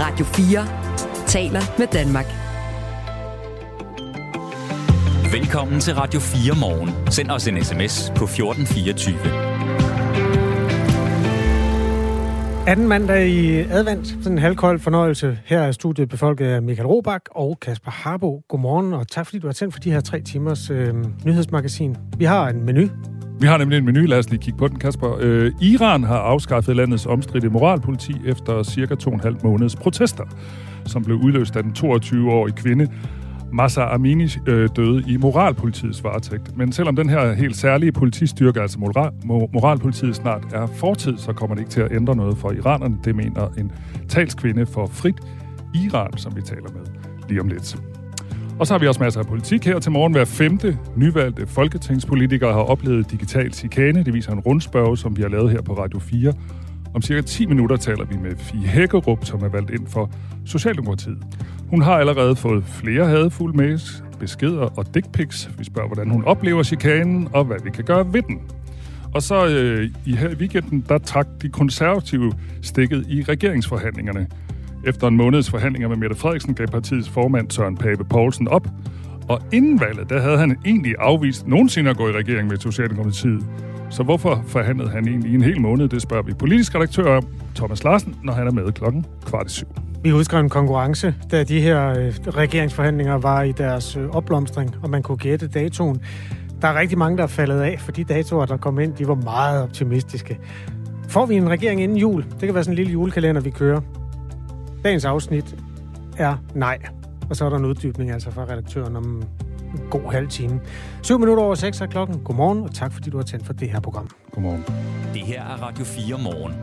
Radio 4 taler med Danmark. Velkommen til Radio 4 morgen. Send os en sms på 1424. Anden mandag i advent, sådan en halvkold fornøjelse. Her er studiet befolket af Michael Robach og Kasper Harbo. Godmorgen, og tak fordi du har tændt for de her tre timers øh, nyhedsmagasin. Vi har en menu. Vi har nemlig en menu, lad os lige kigge på den, Kasper. Øh, Iran har afskaffet landets omstridte moralpoliti efter cirka to og en halv måneds protester, som blev udløst af den 22-årige kvinde, Massa Amini øh, døde i moralpolitiets varetægt. Men selvom den her helt særlige politistyrke, altså moral, moralpolitiet, snart er fortid, så kommer det ikke til at ændre noget for iranerne. Det mener en talskvinde for frit Iran, som vi taler med lige om lidt. Og så har vi også masser af politik her til morgen. Hver femte nyvalgte folketingspolitikere har oplevet digital chikane. Det viser en rundspørg, som vi har lavet her på Radio 4. Om cirka 10 minutter taler vi med Fie Hækkerup, som er valgt ind for Socialdemokratiet. Hun har allerede fået flere hadefulde mails, beskeder og dickpics. Vi spørger, hvordan hun oplever chikanen, og hvad vi kan gøre ved den. Og så øh, i her weekenden, der trak de konservative stikket i regeringsforhandlingerne. Efter en måneds forhandlinger med Mette Frederiksen gav partiets formand Søren Pape Poulsen op. Og inden valget, der havde han egentlig afvist nogensinde at gå i regering med Socialdemokratiet. Så hvorfor forhandlede han egentlig en hel måned? Det spørger vi politisk redaktør om, Thomas Larsen, når han er med klokken kvart i syv. Vi husker en konkurrence, da de her øh, regeringsforhandlinger var i deres øh, opblomstring, og man kunne gætte datoen. Der er rigtig mange, der er faldet af, for de datoer, der kom ind, de var meget optimistiske. Får vi en regering inden jul? Det kan være sådan en lille julekalender, vi kører. Dagens afsnit er nej. Og så er der en uddybning altså fra redaktøren om en god halv time. 7 minutter over 6 er klokken. Godmorgen, og tak fordi du har tændt for det her program. Godmorgen. Det her er Radio 4 morgen.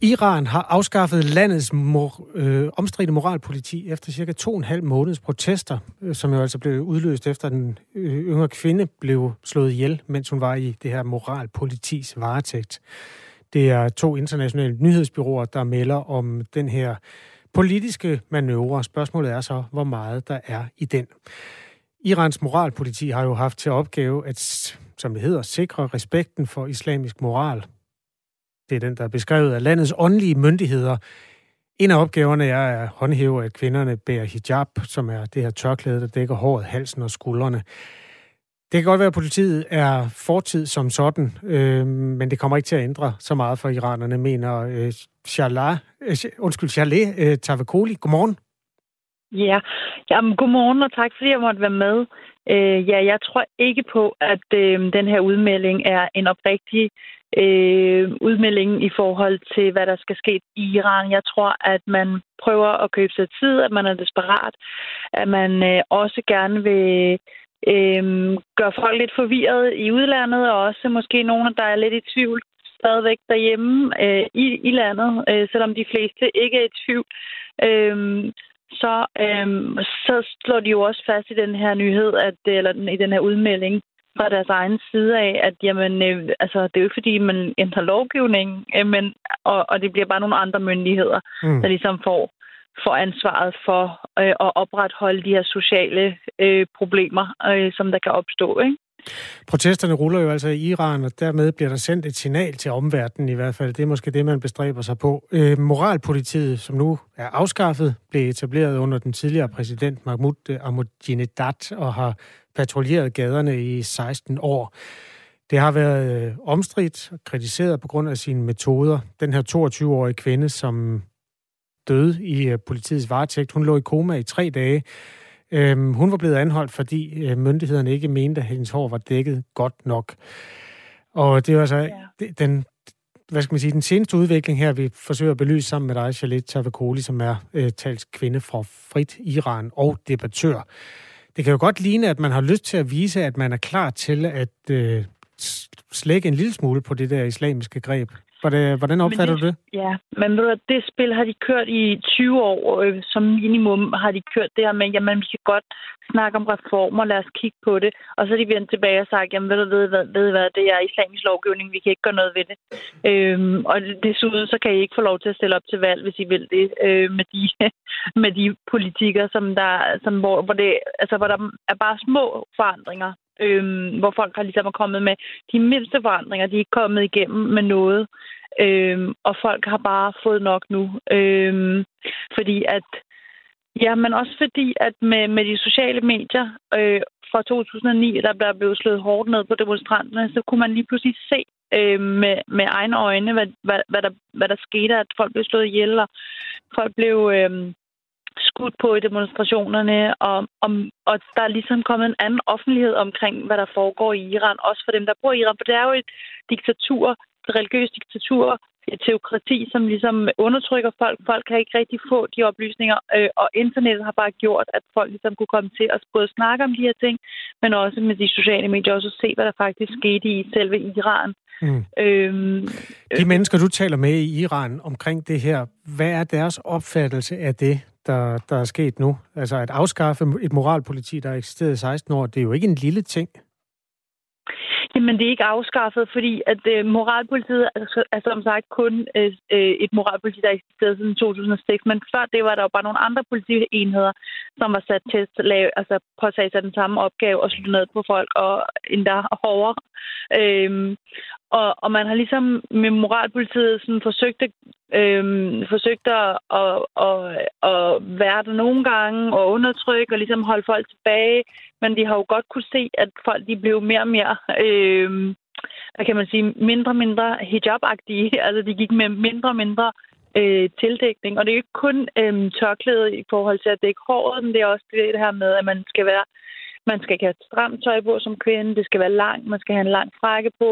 Iran har afskaffet landets mor, øh, omstridte moralpoliti efter cirka to og en halv måneds protester, øh, som jo altså blev udløst efter den øh, yngre kvinde blev slået ihjel, mens hun var i det her moralpolitis varetægt. Det er to internationale nyhedsbyråer, der melder om den her politiske manøvre. Spørgsmålet er så, hvor meget der er i den. Irans moralpoliti har jo haft til opgave at, som det hedder, sikre respekten for islamisk moral det er den, der er beskrevet af landets åndelige myndigheder. En af opgaverne er at håndhæve, at kvinderne bærer hijab, som er det her tørklæde, der dækker håret, halsen og skuldrene. Det kan godt være, at politiet er fortid som sådan, øh, men det kommer ikke til at ændre så meget for iranerne, mener øh, Shallah, øh, undskyld, Shaleh øh, Tavakoli. Godmorgen. Ja, Jamen, godmorgen, og tak fordi jeg måtte være med. Øh, ja, jeg tror ikke på, at øh, den her udmelding er en oprigtig øh, udmelding i forhold til, hvad der skal ske i Iran. Jeg tror, at man prøver at købe sig tid, at man er desperat, at man øh, også gerne vil øh, gøre folk lidt forvirret i udlandet, og også måske nogen, der er lidt i tvivl stadigvæk derhjemme øh, i, i landet, øh, selvom de fleste ikke er i tvivl. Øh, så, øhm, så slår de jo også fast i den her nyhed, at, eller i den her udmelding, fra deres egen side af, at jamen, øh, altså, det er jo ikke fordi, man ændrer lovgivning, øh, men, og, og det bliver bare nogle andre myndigheder, mm. der ligesom får, får ansvaret for øh, at opretholde de her sociale øh, problemer, øh, som der kan opstå. Ikke? Protesterne ruller jo altså i Iran, og dermed bliver der sendt et signal til omverdenen i hvert fald. Det er måske det, man bestræber sig på. Øh, moralpolitiet, som nu er afskaffet, blev etableret under den tidligere præsident Mahmoud øh, Ahmadinejad og har patruljeret gaderne i 16 år. Det har været øh, omstridt og kritiseret på grund af sine metoder. Den her 22-årige kvinde, som døde i øh, politiets varetægt, hun lå i koma i tre dage. Øhm, hun var blevet anholdt, fordi øh, myndighederne ikke mente, at hendes hår var dækket godt nok. Og det var altså ja. den, hvad skal man sige, den seneste udvikling her, vi forsøger at belyse sammen med dig, Shalit Tavakoli, som er øh, talskvinde fra Frit Iran og debattør. Det kan jo godt ligne, at man har lyst til at vise, at man er klar til at øh, slække en lille smule på det der islamiske greb. Hvordan opfatter det, du det? Ja, men ved du, det spil har de kørt i 20 år. Øh, som minimum har de kørt det her med, jamen vi kan godt snakke om reformer, lad os kigge på det. Og så er de vendt tilbage og sagt, jamen ved du ved, ved, ved hvad, det er islamisk lovgivning, vi kan ikke gøre noget ved det. Øhm, og desuden så kan I ikke få lov til at stille op til valg, hvis I vil det, øh, med, de, med de politikere, som der, som, hvor, hvor, det, altså, hvor der er bare små forandringer øh, hvor folk har ligesom er kommet med de mindste forandringer. De er ikke kommet igennem med noget. Øh, og folk har bare fået nok nu. Øh, fordi at Ja, men også fordi, at med, med de sociale medier øh, fra 2009, der blev blevet slået hårdt ned på demonstranterne, så kunne man lige pludselig se øh, med, med egne øjne, hvad, hvad, hvad, der, hvad der skete, at folk blev slået ihjel, og folk blev øh, skudt på i demonstrationerne, og, og, og der er ligesom kommet en anden offentlighed omkring, hvad der foregår i Iran, også for dem, der bor i Iran, for det er jo et diktatur, et religiøst diktatur, et teokrati, som ligesom undertrykker folk. Folk kan ikke rigtig få de oplysninger, øh, og internettet har bare gjort, at folk ligesom kunne komme til at både snakke om de her ting, men også med de sociale medier, også se, hvad der faktisk skete i selve Iran. Mm. Øhm, de mennesker, du taler med i Iran omkring det her, hvad er deres opfattelse af det, der, der er sket nu? Altså at afskaffe et moralpoliti, der har eksisteret i 16 år, det er jo ikke en lille ting. Jamen, det er ikke afskaffet, fordi at øh, moralpolitiet er, er som sagt kun øh, øh, et moralpoliti, der eksisterede siden 2006. Men før det var der jo bare nogle andre politienheder, som var sat til at lave, altså påtage sig den samme opgave og slå ned på folk, og endda hårdere. Øh, og, og man har ligesom med moralpolitiet sådan forsøgt, øhm, forsøgt at, at, at, at være der nogle gange og undertrykke og ligesom holde folk tilbage. Men de har jo godt kunne se, at folk de blev mere og mere... Øhm, hvad kan man sige, mindre og mindre hijab-agtige. Altså, de gik med mindre og mindre øh, tildækning. Og det er jo ikke kun øhm, tørklæde i forhold til at dække håret, men det er også det, det her med, at man skal være man skal ikke have stramt tøj på som kvinde, det skal være langt, man skal have en lang frakke på,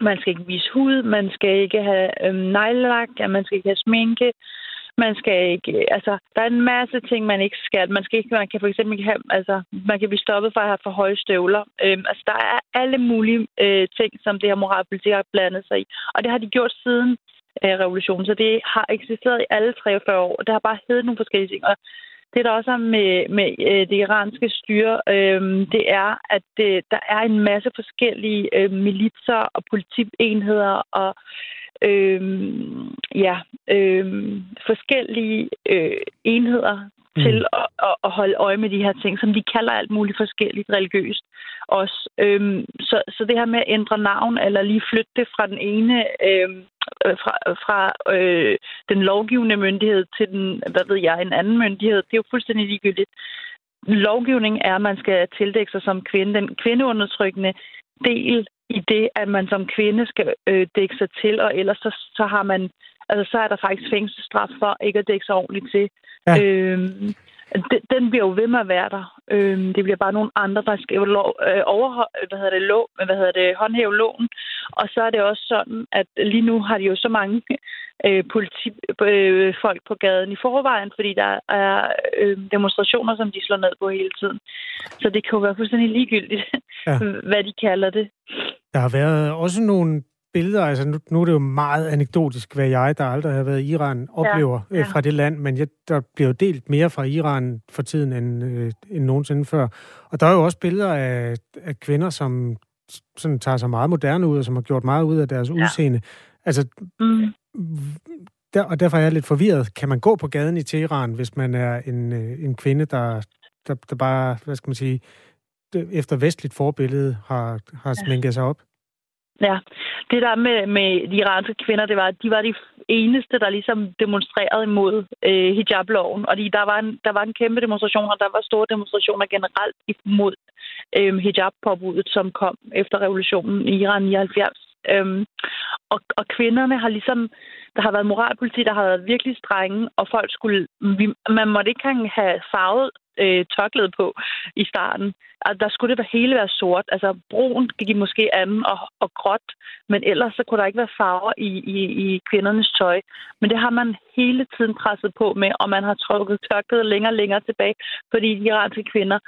man skal ikke vise hud, man skal ikke have øh, neglelak, man skal ikke have sminke, man skal ikke, altså, der er en masse ting, man ikke skal. Man, skal ikke, man kan for eksempel ikke have, altså, man kan blive stoppet for at have for høje støvler. Øhm, altså, der er alle mulige øh, ting, som det her moralpolitik har blandet sig i. Og det har de gjort siden øh, revolutionen, så det har eksisteret i alle 43 år. Og det har bare heddet nogle forskellige ting. Og det, der også er med, med øh, det iranske styre, øh, det er, at øh, der er en masse forskellige øh, militser og politienheder og øh, ja, øh, forskellige øh, enheder mm. til at, at, at holde øje med de her ting, som de kalder alt muligt forskelligt religiøst også. Øhm, så, så det her med at ændre navn, eller lige flytte det fra den ene, øhm, øh, fra, fra øh, den lovgivende myndighed til den, hvad ved jeg, en anden myndighed, det er jo fuldstændig ligegyldigt. Lovgivning er, at man skal tildække sig som kvinde. Den kvindeundertrykkende del i det, at man som kvinde skal øh, dække sig til, og ellers så, så har man altså så er der faktisk fængselsstraf for ikke at dække sig ordentligt til. Ja. Øhm, den bliver jo ved med at være der. Øhm, det bliver bare nogle andre, der skal lov, øh, overhold, hvad hedder det, lov, hvad hedder det, håndhæve loven. Og så er det også sådan, at lige nu har de jo så mange øh, politi, øh, folk på gaden i forvejen, fordi der er øh, demonstrationer, som de slår ned på hele tiden. Så det kan jo være fuldstændig ligegyldigt, ja. hvad de kalder det. Der har været også nogle billeder, altså nu, nu er det jo meget anekdotisk, hvad jeg, der aldrig har været i Iran, oplever ja, ja. Øh, fra det land, men jeg, der bliver jo delt mere fra Iran for tiden end, øh, end nogensinde før. Og der er jo også billeder af, af kvinder, som sådan tager sig meget moderne ud, og som har gjort meget ud af deres ja. udseende. Altså, mm. der, og derfor er jeg lidt forvirret. Kan man gå på gaden i Teheran, hvis man er en, øh, en kvinde, der, der, der bare, hvad skal man sige, efter vestligt forbillede har, har sminket ja. sig op? Ja, det der med, med de iranske kvinder, det var, at de var de eneste, der ligesom demonstrerede imod øh, hijabloven. Og de, der, var en, der var en kæmpe demonstration, og der var store demonstrationer generelt imod øh, hijabpåbuddet, som kom efter revolutionen i Iran i 79. Øhm, og, og kvinderne har ligesom, der har været moralpoliti, der har været virkelig strenge, og folk skulle, vi, man måtte ikke have farvet øh, tørklæde på i starten. Altså, der skulle det hele være sort. Altså brun gik måske anden og, og gråt, men ellers så kunne der ikke være farver i, i, i kvindernes tøj. Men det har man hele tiden presset på med, og man har trukket tørklædet længere og længere tilbage, fordi de iranske kvinder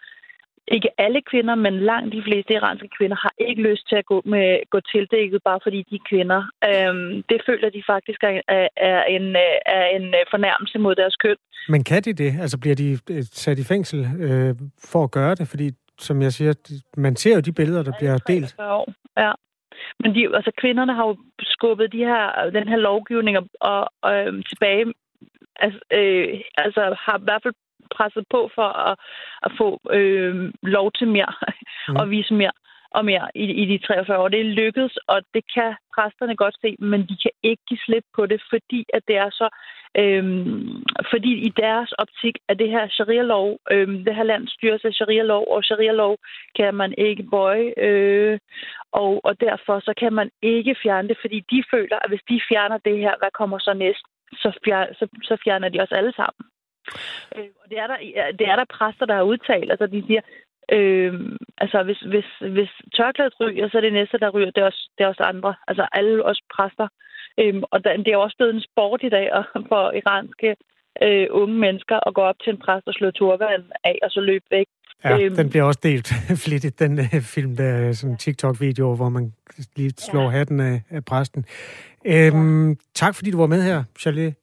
ikke alle kvinder, men langt de fleste iranske kvinder har ikke lyst til at gå, med, gå tildækket, bare fordi de er kvinder. Øhm, det føler de faktisk er, er, en, er en fornærmelse mod deres køn. Men kan de det? Altså bliver de øh, sat i fængsel øh, for at gøre det? Fordi, som jeg siger, man ser jo de billeder, der bliver delt. Ja. Men de, altså, kvinderne har jo skubbet de her, den her lovgivning og, og, øhm, tilbage altså, øh, altså har i hvert fald presset på for at, at få øh, lov til mere mm. og vise mere og mere i, i de 43 år. Det er lykkedes, og det kan præsterne godt se, men de kan ikke give slip på det, fordi at det er så øhm, fordi i deres optik er det her sharia-lov, øhm, det her land styres af sharia-lov, og sharia-lov kan man ikke bøje, øh, og, og derfor så kan man ikke fjerne det, fordi de føler, at hvis de fjerner det her, hvad kommer så næst? Så, fjer, så, så fjerner de os alle sammen. Øh, og det er, der, det er der præster, der har udtalt. Altså, de siger, Øh, altså, hvis, hvis, hvis tørklædet ryger, så er det næste, der ryger, det er også, det er også andre. Altså, alle os præster. Øh, og det er også blevet en sport i dag for iranske øh, unge mennesker at gå op til en præst og slå turban af, og så løbe væk. Ja, øhm, den bliver også delt flittigt, den uh, film, der er sådan TikTok-video, hvor man lige slår ja. hatten af, af præsten. Øhm, ja. Tak, fordi du var med her, Charlie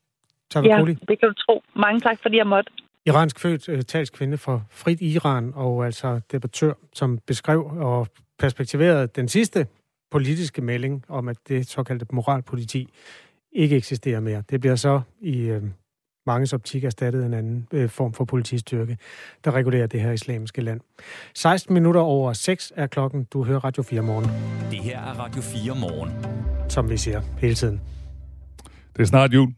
Tavakoli. Ja, det kan du tro. Mange tak, fordi jeg måtte iransk født uh, talskvinde for Frit Iran, og altså debattør, som beskrev og perspektiverede den sidste politiske melding om, at det såkaldte moralpoliti ikke eksisterer mere. Det bliver så i uh, mange optik erstattet en anden uh, form for politistyrke, der regulerer det her islamiske land. 16 minutter over 6 er klokken. Du hører Radio 4 morgen. Det her er Radio 4 morgen. Som vi siger hele tiden. Det er snart jul.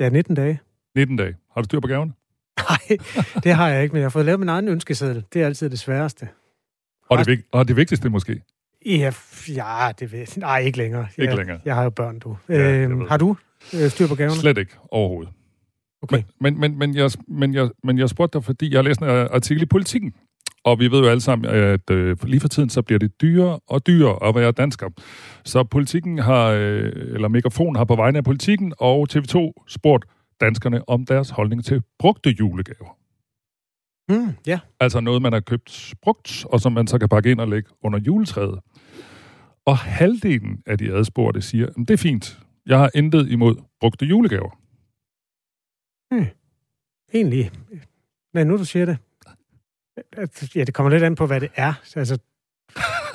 Det er 19 dage. 19 dage. Har du styr på gaverne? Nej, det har jeg ikke, men jeg har fået lavet min egen ønskeseddel. Det er altid det sværeste. Og det, og det vigtigste måske? Ja, ja det ved Nej, ikke længere. Jeg, ikke længere. Jeg har jo børn, du. Ja, øhm, har du øh, styr på gaverne? Slet ikke, overhovedet. Okay. Men, men, men, jeg, men, jeg, men jeg spurgte dig, fordi jeg har læst en artikel i Politiken, og vi ved jo alle sammen, at øh, lige for tiden, så bliver det dyrere og dyrere at være dansker. Så politikken har, øh, eller Megafon har på vegne af politikken og TV2 spurgt danskerne om deres holdning til brugte julegaver. Mm, ja. Altså noget, man har købt brugt, og som man så kan pakke ind og lægge under juletræet. Og halvdelen af de adspurgte siger, at det er fint. Jeg har intet imod brugte julegaver. Hmm. Egentlig. Men nu du siger det. Ja, det kommer lidt an på, hvad det er. Altså,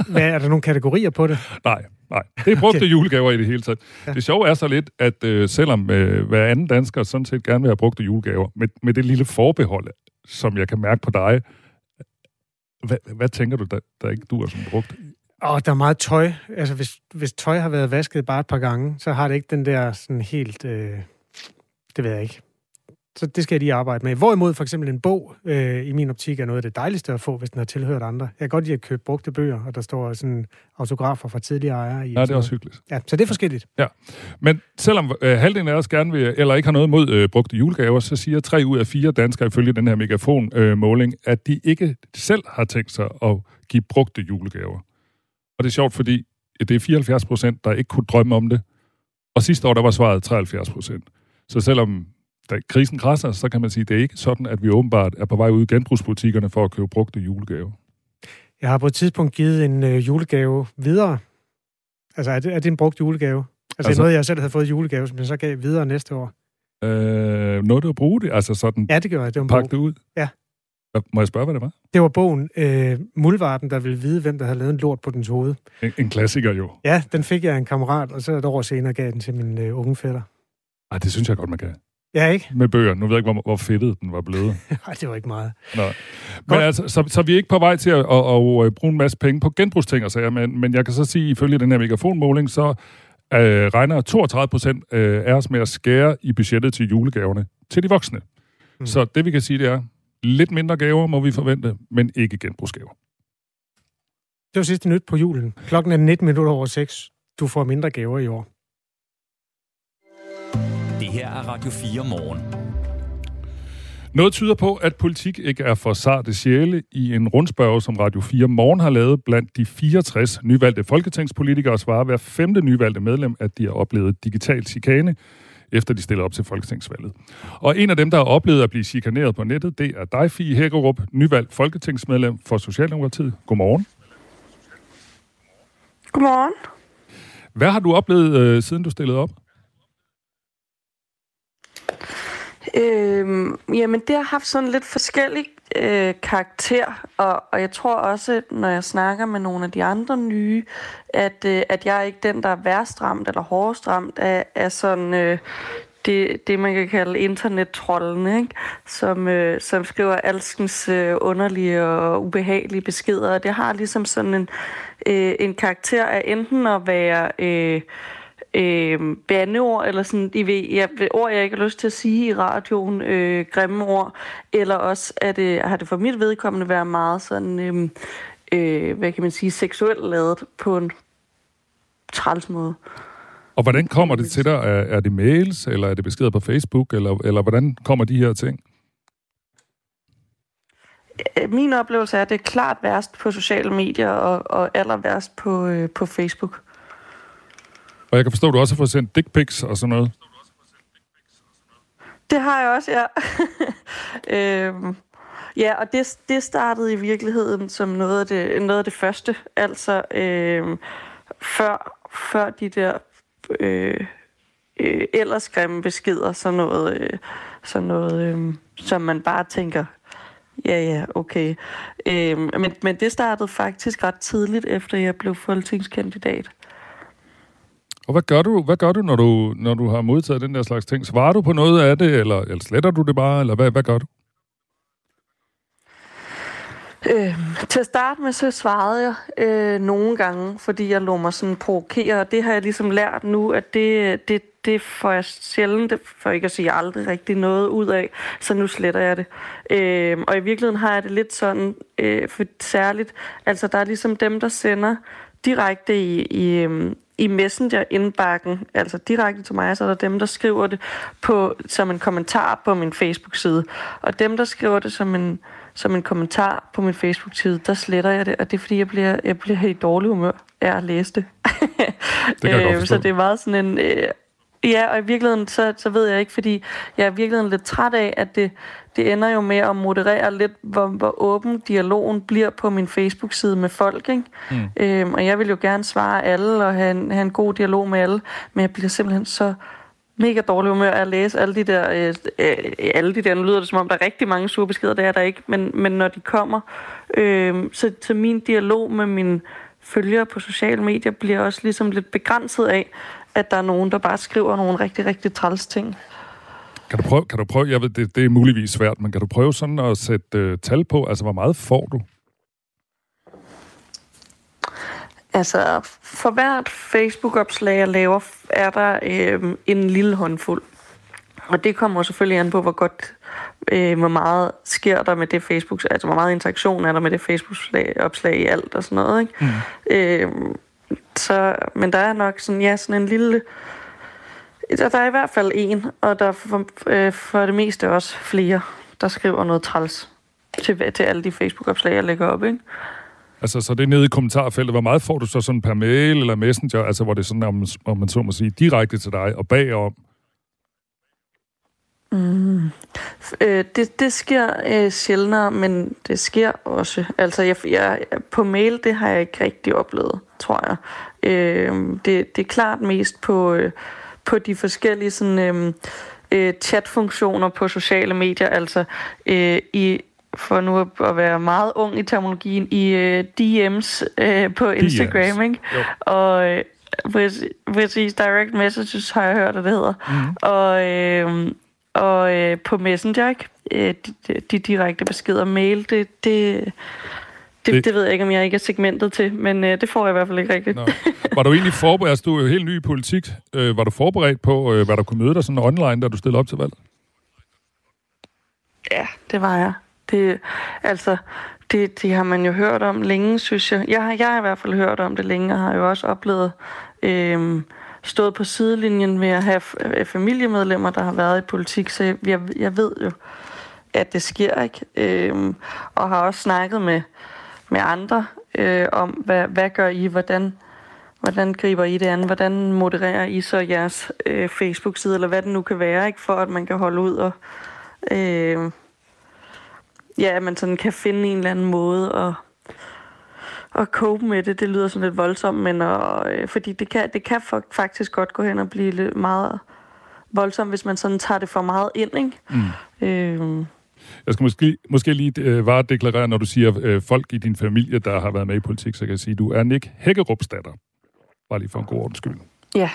hvad, er der nogle kategorier på det? Nej, nej. Det er brugte okay. julegaver i det hele taget. Ja. Det sjove er så lidt, at øh, selvom øh, hver anden dansker sådan set gerne vil have brugte julegaver, med, med det lille forbehold, som jeg kan mærke på dig, hvad, hvad tænker du, der, der ikke duer som brugt? Og der er meget tøj. Altså, hvis, hvis tøj har været vasket bare et par gange, så har det ikke den der sådan helt... Øh, det ved jeg ikke. Så det skal jeg lige arbejde med. Hvorimod for eksempel en bog, øh, i min optik, er noget af det dejligste at få, hvis den har tilhørt andre. Jeg kan godt lide at købe brugte bøger, og der står sådan autografer fra tidligere ejere i. Ja, det er også hyggeligt. Ja, så det er forskelligt. Ja, men selvom øh, halvdelen af os gerne vil, eller ikke har noget mod øh, brugte julegaver, så siger tre ud af fire danskere ifølge den her megafon-måling, øh, at de ikke selv har tænkt sig at give brugte julegaver. Og det er sjovt, fordi det er 74 procent, der ikke kunne drømme om det. Og sidste år, der var svaret 73 procent. Så selvom da krisen krasser, så kan man sige, at det er ikke sådan, at vi åbenbart er på vej ud i genbrugsbutikkerne for at købe brugte julegaver. Jeg har på et tidspunkt givet en øh, julegave videre. Altså, er det, er det en brugt julegave? Altså, altså noget, jeg selv havde fået julegave, som jeg så gav videre næste år. Øh, noget du at bruge det? Altså sådan... Ja, det gør jeg. Det var pakke det ud? Ja. Må jeg spørge, hvad det var? Det var bogen øh, Muldvarten, der ville vide, hvem der havde lavet en lort på dens hoved. En, en klassiker jo. Ja, den fik jeg af en kammerat, og så et år senere gav den til min øh, unge fætter. Ej, det synes jeg godt, man kan. Ja, ikke? Med bøger. Nu ved jeg ikke, hvor, hvor fedtet den var blevet. Nej, det var ikke meget. Nå. Men altså, så, så vi er ikke på vej til at, at, at, at bruge en masse penge på genbrugsting, så jeg, men, men jeg kan så sige, ifølge den her megafonmåling, så øh, regner 32 procent øh, af os med at skære i budgettet til julegaverne til de voksne. Mm. Så det vi kan sige, det er, lidt mindre gaver må vi forvente, men ikke genbrugsgaver. Det var sidste nyt på julen. Klokken er 19 minutter over 6. Du får mindre gaver i år. Her er Radio 4 morgen. Noget tyder på, at politik ikke er for sarte sjæle i en rundspørg, som Radio 4 Morgen har lavet blandt de 64 nyvalgte folketingspolitikere, svarer hver femte nyvalgte medlem, at de har oplevet digital chikane, efter de stiller op til folketingsvalget. Og en af dem, der har oplevet at blive chikaneret på nettet, det er dig, Fie Hækkerup, nyvalgt folketingsmedlem for Socialdemokratiet. Godmorgen. Godmorgen. Hvad har du oplevet, øh, siden du stillede op? Øhm, jamen, det har haft sådan lidt forskellig øh, karakter, og, og jeg tror også, når jeg snakker med nogle af de andre nye, at, øh, at jeg er ikke den, der er værst ramt eller hårdest ramt af, af sådan øh, det, det, man kan kalde internettrollene, ikke? Som, øh, som skriver alskens øh, underlige og ubehagelige beskeder. Og det har ligesom sådan en, øh, en karakter af enten at være... Øh, øh, bandeord, eller sådan, I ved, ja, ord, jeg ikke har lyst til at sige i radioen, øh, grimme ord, eller også er det, har det for mit vedkommende været meget sådan, øh, øh, hvad kan man sige, seksuelt lavet på en træls måde. Og hvordan kommer det til dig? Er, er det mails, eller er det beskeder på Facebook, eller, eller hvordan kommer de her ting? Øh, min oplevelse er, at det er klart værst på sociale medier, og, og aller værst på, øh, på Facebook. Og jeg kan forstå, at du også har fået sendt dick pics og sådan noget. Det har jeg også, ja. øhm, ja, og det, det startede i virkeligheden som noget af det, noget af det første. Altså øhm, før, før de der øh, øh, ellers grimme beskeder, sådan noget, øh, sådan noget øh, som man bare tænker, ja ja, okay. Øh, men, men det startede faktisk ret tidligt, efter jeg blev folketingskandidat. Og hvad gør du, hvad gør du, når, du, når du har modtaget den der slags ting? Svarer du på noget af det, eller, eller sletter du det bare, eller hvad, hvad gør du? Øh, til at starte med, så svarede jeg øh, nogle gange, fordi jeg lå mig sådan provokere, og det har jeg ligesom lært nu, at det, det, det får jeg sjældent, for ikke at sige aldrig rigtig noget ud af, så nu sletter jeg det. Øh, og i virkeligheden har jeg det lidt sådan, øh, for særligt, altså der er ligesom dem, der sender direkte i, i, øhm, i Messenger-indbakken, altså direkte til mig, så er der dem, der skriver det på, som en kommentar på min Facebook-side. Og dem, der skriver det som en, som en kommentar på min Facebook-side, der sletter jeg det, og det er fordi, jeg bliver, jeg bliver helt dårlig humør af at læse det. det kan jeg så det er meget sådan en... Øh, Ja, og i virkeligheden, så, så ved jeg ikke, fordi jeg er i virkeligheden lidt træt af, at det, det ender jo med at moderere lidt, hvor, hvor åben dialogen bliver på min Facebook-side med folk. Ikke? Mm. Øhm, og jeg vil jo gerne svare alle og have en, have en god dialog med alle, men jeg bliver simpelthen så mega dårlig humør at læse alle de der, øh, øh, alle de der, nu lyder det som om, der er rigtig mange sure beskeder, det er der ikke, men, men når de kommer, øh, så, så min dialog med mine følgere på sociale medier bliver også ligesom lidt begrænset af, at der er nogen, der bare skriver nogle rigtig, rigtig træls ting. Kan du prøve, kan du prøve jeg ved, det, det er muligvis svært, men kan du prøve sådan at sætte uh, tal på? Altså, hvor meget får du? Altså, for hvert Facebook-opslag, jeg laver, er der øh, en lille håndfuld. Og det kommer selvfølgelig an på, hvor godt, øh, hvor meget sker der med det Facebook, altså hvor meget interaktion er der med det Facebook-opslag i alt og sådan noget, ikke? Mm. Øh, så, men der er nok sådan, ja, sådan en lille... Der, er i hvert fald en, og der er for, øh, for det meste også flere, der skriver noget træls til, til alle de Facebook-opslag, jeg lægger op, ikke? Altså, så det er nede i kommentarfeltet. Hvor meget får du så sådan per mail eller messenger, altså hvor det er sådan, om, om man så må sige, direkte til dig og bagom? Mm. Øh, det, det sker øh, sjældnere, men det sker også. Altså, jeg, jeg, på mail, det har jeg ikke rigtig oplevet, tror jeg. Øh, det, det er klart mest på, øh, på de forskellige sådan, øh, øh, chatfunktioner på sociale medier, altså øh, i for nu at være meget ung i terminologien, i øh, DM's øh, på Instagram, DM's. ikke? Jo. Og øh, præcis, direct messages har jeg hørt, at det hedder. Mm. Og, øh, og øh, på Messenger, ikke? Øh, de, de direkte beskeder, mail, det, det, det, det, det ved jeg ikke, om jeg ikke er segmentet til, men øh, det får jeg i hvert fald ikke rigtigt. Nå. Var du egentlig forberedt, altså du er jo helt ny i politik, øh, var du forberedt på, øh, hvad der kunne møde dig sådan online, da du stillede op til valg? Ja, det var jeg. Det, altså, det, det har man jo hørt om længe, synes jeg. Jeg har, jeg har i hvert fald hørt om det længe, og har jo også oplevet... Øh, stået på sidelinjen med at have øh, familiemedlemmer, der har været i politik, så jeg, jeg ved jo, at det sker ikke. Øhm, og har også snakket med, med andre øh, om, hvad, hvad gør I, hvordan, hvordan griber I det an, hvordan modererer I så jeres øh, Facebook-side, eller hvad det nu kan være, ikke, for at man kan holde ud og øh, ja, man sådan kan finde en eller anden måde at at cope med det, det lyder sådan lidt voldsomt, men og, øh, fordi det kan, det kan faktisk godt gå hen og blive lidt meget voldsomt, hvis man sådan tager det for meget ind, ikke? Mm. Øh, jeg skal måske, måske lige øh, bare deklarere, når du siger øh, folk i din familie, der har været med i politik, så kan jeg sige, du er Nick Hækkerupsdatter. Bare lige for en god ordens skyld. Ja.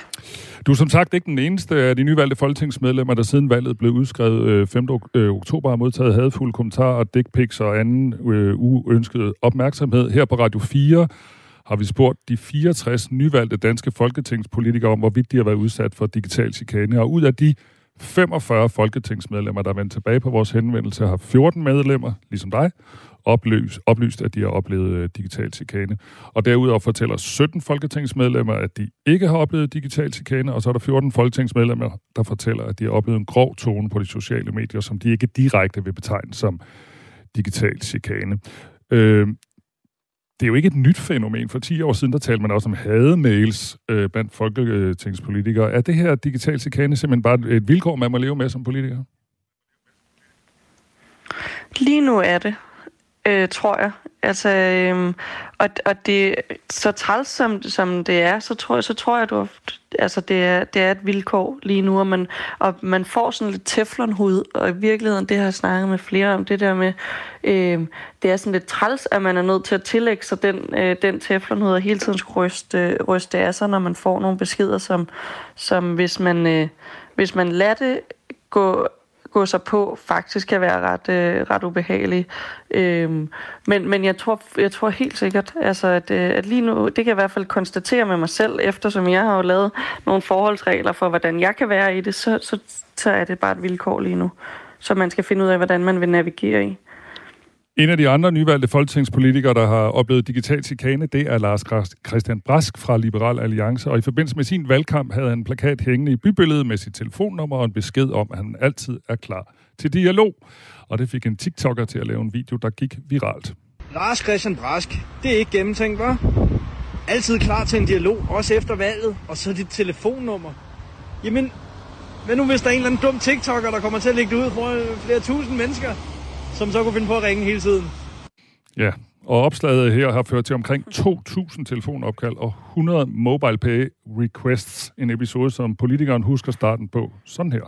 Du er som sagt ikke den eneste af de nyvalgte folketingsmedlemmer, der siden valget blev udskrevet øh, 5. Øh, oktober har modtaget hadfulde kommentarer, dickpics og anden øh, uønsket opmærksomhed. Her på Radio 4 har vi spurgt de 64 nyvalgte danske folketingspolitikere om, hvorvidt de har været udsat for digital chikane. Og ud af de 45 folketingsmedlemmer, der er vendt tilbage på vores henvendelse, har 14 medlemmer, ligesom dig, opløs, oplyst, at de har oplevet øh, digital chikane. Og derudover fortæller 17 folketingsmedlemmer, at de ikke har oplevet digital chikane, og så er der 14 folketingsmedlemmer, der fortæller, at de har oplevet en grov tone på de sociale medier, som de ikke direkte vil betegne som digital chikane. Øh, det er jo ikke et nyt fænomen. For 10 år siden, der talte man også om hademails øh, blandt folketingspolitikere. Er det her digital chikane simpelthen bare et vilkår, man må leve med som politiker? Lige nu er det øh, tror jeg. Altså, øhm, og, og det så træls som, som det er, så tror jeg, så tror jeg, du altså det er, det er et vilkår lige nu, og man, og man får sådan lidt teflonhud, og i virkeligheden, det har jeg snakket med flere om, det der med, øhm, det er sådan lidt træls, at man er nødt til at tillægge sig den, øh, den teflonhud, og hele tiden skulle ryste, øh, ryste af sig, når man får nogle beskeder, som, som hvis man, øh, hvis man lader det gå gå sig på, faktisk kan være ret, øh, ret ubehagelig. Øhm, men, men jeg tror, jeg tror helt sikkert, altså, at, øh, at lige nu, det kan jeg i hvert fald konstatere med mig selv, eftersom jeg har jo lavet nogle forholdsregler for, hvordan jeg kan være i det, så, så, så er det bare et vilkår lige nu, så man skal finde ud af, hvordan man vil navigere i. En af de andre nyvalgte folketingspolitikere, der har oplevet digital chikane, det er Lars Christian Brask fra Liberal Alliance. Og i forbindelse med sin valgkamp havde han en plakat hængende i bybilledet med sit telefonnummer og en besked om, at han altid er klar til dialog. Og det fik en TikToker til at lave en video, der gik viralt. Lars Christian Brask, det er ikke gennemtænkt, hva'? Altid klar til en dialog, også efter valget, og så dit telefonnummer. Jamen, hvad nu hvis der er en eller anden dum TikToker, der kommer til at lægge det ud for flere tusind mennesker? Som så kunne finde på at ringe hele tiden. Ja, og opslaget her har ført til omkring 2.000 telefonopkald og 100 mobile pay requests. En episode, som politikeren husker starten på sådan her.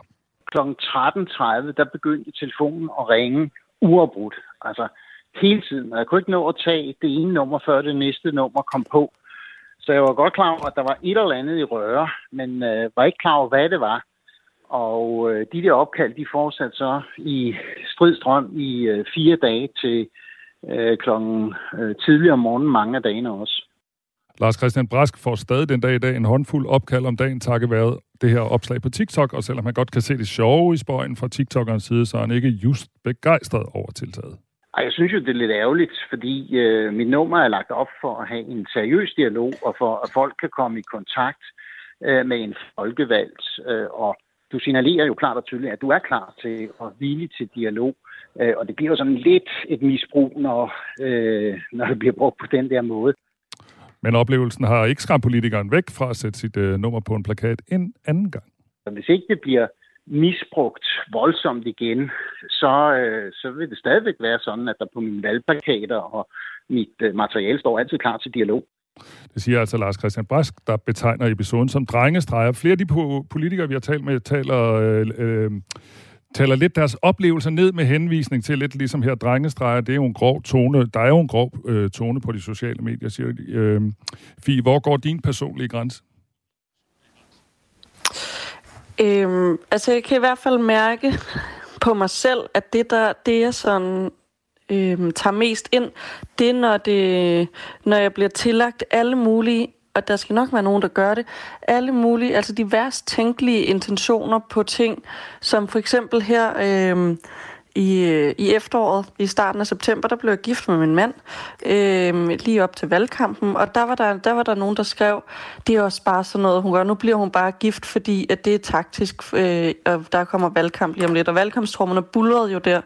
Kl. 13.30, der begyndte telefonen at ringe uafbrudt. Altså hele tiden. Og jeg kunne ikke nå at tage det ene nummer, før det næste nummer kom på. Så jeg var godt klar over, at der var et eller andet i røre, men øh, var ikke klar over, hvad det var. Og øh, de der opkald, de fortsatte så i stridstrøm i øh, fire dage til øh, klokken øh, tidligere om morgenen, mange af dagene også. Lars Christian Brask får stadig den dag i dag en håndfuld opkald om dagen, takket være det her opslag på TikTok, og selvom han godt kan se det sjove i spøjen fra TikTokernes side, så er han ikke just begejstret over tiltaget. Ej, jeg synes jo, det er lidt ærgerligt, fordi øh, mit nummer er lagt op for at have en seriøs dialog, og for at folk kan komme i kontakt øh, med en folkevalgt, øh, og du signalerer jo klart og tydeligt, at du er klar til at hvile til dialog. Øh, og det bliver jo sådan lidt et misbrug, når, øh, når det bliver brugt på den der måde. Men oplevelsen har ikke skræmt politikeren væk fra at sætte sit øh, nummer på en plakat en anden gang. Hvis ikke det bliver misbrugt voldsomt igen, så, øh, så vil det stadigvæk være sådan, at der på mine valgplakater og mit øh, materiale står altid klar til dialog. Det siger altså Lars Christian Brask, der betegner episoden som drengestreger. Flere af de politikere, vi har talt med, taler, øh, øh, taler lidt deres oplevelser ned med henvisning til lidt ligesom her drengestreger. Det er jo en grov tone. Der er jo en grov øh, tone på de sociale medier, siger de. Øh, Fie, hvor går din personlige grænse? Øhm, altså, jeg kan i hvert fald mærke på mig selv, at det, der, det er sådan øh, tager mest ind, det er, når, det, når jeg bliver tillagt alle mulige, og der skal nok være nogen, der gør det, alle mulige, altså de værst tænkelige intentioner på ting, som for eksempel her... Øh, i, øh, i efteråret, i starten af september, der blev jeg gift med min mand, øh, lige op til valgkampen, og der var der, der var der nogen, der skrev, det er også bare sådan noget, hun gør, nu bliver hun bare gift, fordi at det er taktisk, øh, og der kommer valgkamp lige om lidt, og valgkampstrommerne bullerede jo der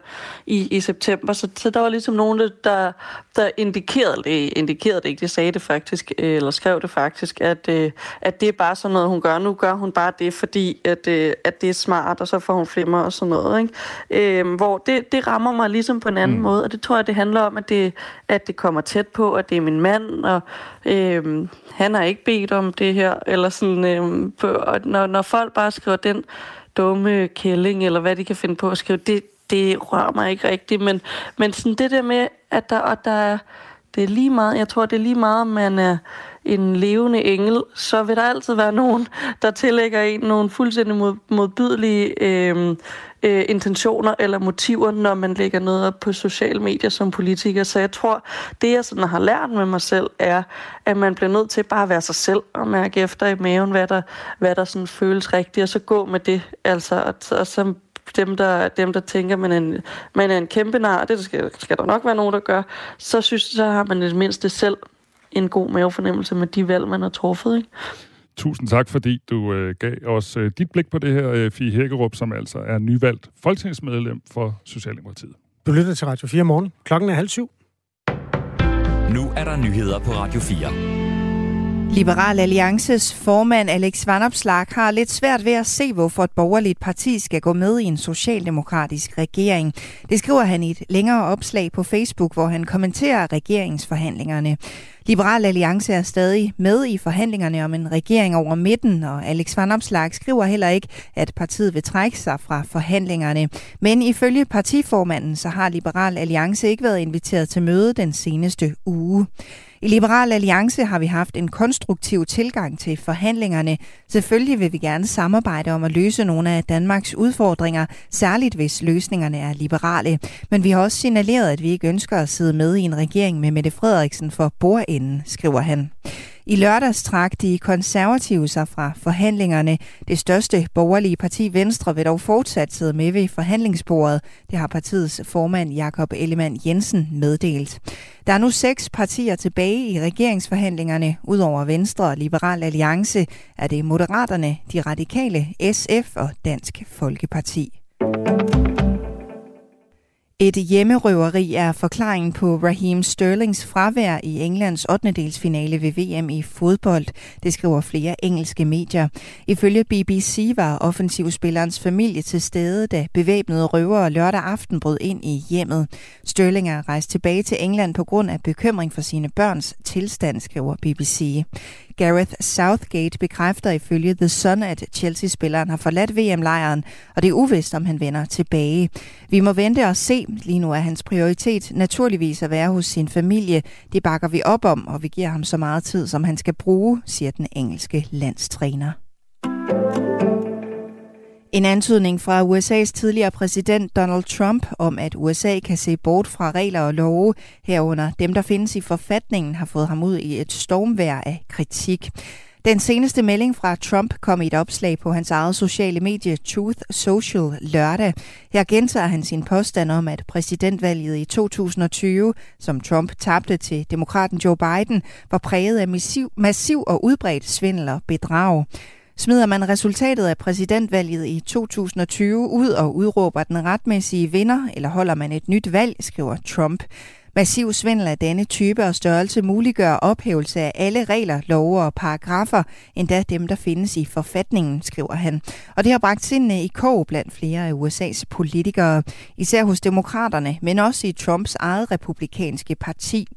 i, i september, så, så der var ligesom nogen, der, der indikerede det, indikerede det ikke, de sagde det faktisk, øh, eller skrev det faktisk, at, øh, at det er bare sådan noget, hun gør, nu gør hun bare det, fordi at, øh, at det er smart, og så får hun flimmer og sådan noget, ikke? Øh, hvor det, det rammer mig ligesom på en anden mm. måde, og det tror jeg, det handler om, at det, at det kommer tæt på, at det er min mand, og øh, han har ikke bedt om det her, eller sådan, øh, på, og når, når folk bare skriver den dumme kælling, eller hvad de kan finde på at skrive, det, det rører mig ikke rigtigt, men, men sådan det der med, at der, og der det er lige meget, jeg tror, det er lige meget, om man er en levende engel, så vil der altid være nogen, der tillægger en nogle fuldstændig mod, modbydelige øh, øh, intentioner eller motiver, når man lægger noget op på sociale medier som politiker. Så jeg tror, det jeg sådan har lært med mig selv, er, at man bliver nødt til bare at være sig selv og mærke efter i maven, hvad der, hvad der sådan føles rigtigt, og så gå med det. Altså, og, og så dem, der, dem, der tænker, man er en, man er en kæmpe nar, det skal, skal der nok være nogen, der gør, så synes så har man det mindste selv en god mavefornemmelse med de valg, man har truffet. Ikke? Tusind tak, fordi du øh, gav os øh, dit blik på det her, øh, Fie Hækkerup, som altså er nyvalgt folketingsmedlem for Socialdemokratiet. Du lytter til Radio 4 morgen. Klokken er halv syv. Nu er der nyheder på Radio 4. Liberal Alliances formand Alex Vanopslag har lidt svært ved at se, hvorfor et borgerligt parti skal gå med i en socialdemokratisk regering. Det skriver han i et længere opslag på Facebook, hvor han kommenterer regeringsforhandlingerne. Liberal Alliance er stadig med i forhandlingerne om en regering over midten, og Alex Van Opslag skriver heller ikke, at partiet vil trække sig fra forhandlingerne. Men ifølge partiformanden, så har Liberal Alliance ikke været inviteret til møde den seneste uge. I Liberal Alliance har vi haft en konstruktiv tilgang til forhandlingerne. Selvfølgelig vil vi gerne samarbejde om at løse nogle af Danmarks udfordringer, særligt hvis løsningerne er liberale. Men vi har også signaleret, at vi ikke ønsker at sidde med i en regering med Mette Frederiksen for bordenden, skriver han. I lørdags trak de konservative sig fra forhandlingerne. Det største borgerlige parti Venstre vil dog fortsat sidde med ved forhandlingsbordet. Det har partiets formand Jakob Ellemann Jensen meddelt. Der er nu seks partier tilbage i regeringsforhandlingerne. Udover Venstre og Liberal Alliance er det Moderaterne, De Radikale, SF og Dansk Folkeparti. Et hjemmerøveri er forklaringen på Raheem Sterlings fravær i Englands 8. finale ved VM i fodbold, det skriver flere engelske medier. Ifølge BBC var offensivspillerens familie til stede, da bevæbnede røvere lørdag aften brød ind i hjemmet. Sterling er rejst tilbage til England på grund af bekymring for sine børns tilstand, skriver BBC. Gareth Southgate bekræfter ifølge The Sun, at Chelsea-spilleren har forladt VM-lejren, og det er uvist, om han vender tilbage. Vi må vente og se. Lige nu er hans prioritet naturligvis at være hos sin familie. Det bakker vi op om, og vi giver ham så meget tid, som han skal bruge, siger den engelske landstræner. En antydning fra USA's tidligere præsident Donald Trump om, at USA kan se bort fra regler og love, herunder dem, der findes i forfatningen, har fået ham ud i et stormvær af kritik. Den seneste melding fra Trump kom i et opslag på hans eget sociale medie Truth Social lørdag. Her gentager han sin påstand om, at præsidentvalget i 2020, som Trump tabte til demokraten Joe Biden, var præget af massiv, massiv og udbredt svindel og bedrag. Smider man resultatet af præsidentvalget i 2020 ud og udråber den retmæssige vinder, eller holder man et nyt valg, skriver Trump. Massiv svindel af denne type og størrelse muliggør ophævelse af alle regler, love og paragrafer, endda dem, der findes i forfatningen, skriver han. Og det har bragt sindene i kog blandt flere af USA's politikere, især hos demokraterne, men også i Trumps eget republikanske parti.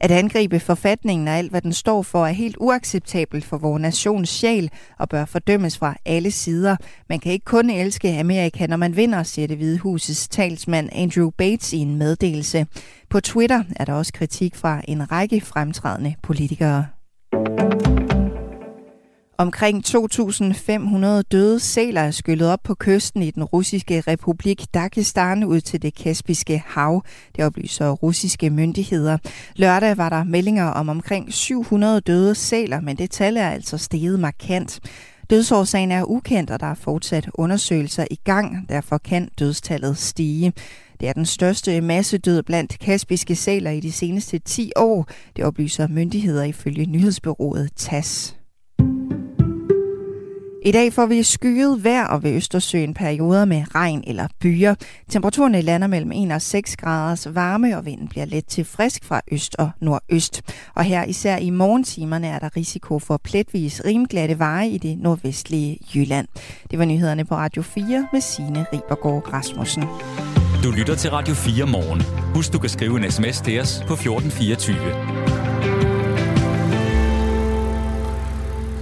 At angribe forfatningen og alt, hvad den står for, er helt uacceptabelt for vores nations sjæl og bør fordømmes fra alle sider. Man kan ikke kun elske Amerika, når man vinder, siger det Hvide Husets talsmand Andrew Bates i en meddelelse. På Twitter er der også kritik fra en række fremtrædende politikere. Omkring 2.500 døde sæler er skyllet op på kysten i den russiske republik Dagestan ud til det Kaspiske hav. Det oplyser russiske myndigheder. Lørdag var der meldinger om omkring 700 døde sæler, men det tal er altså steget markant. Dødsårsagen er ukendt, og der er fortsat undersøgelser i gang. Derfor kan dødstallet stige. Det er den største massedød blandt kaspiske sæler i de seneste 10 år. Det oplyser myndigheder ifølge nyhedsbyrået TAS. I dag får vi skyet vejr og ved Østersøen perioder med regn eller byer. Temperaturen lander mellem 1 og 6 graders varme, og vinden bliver let til frisk fra øst og nordøst. Og her især i morgentimerne er der risiko for pletvis rimglatte veje i det nordvestlige Jylland. Det var nyhederne på Radio 4 med Signe Ribergaard Rasmussen. Du lytter til Radio 4 morgen. Husk, du kan skrive en sms til os på 1424.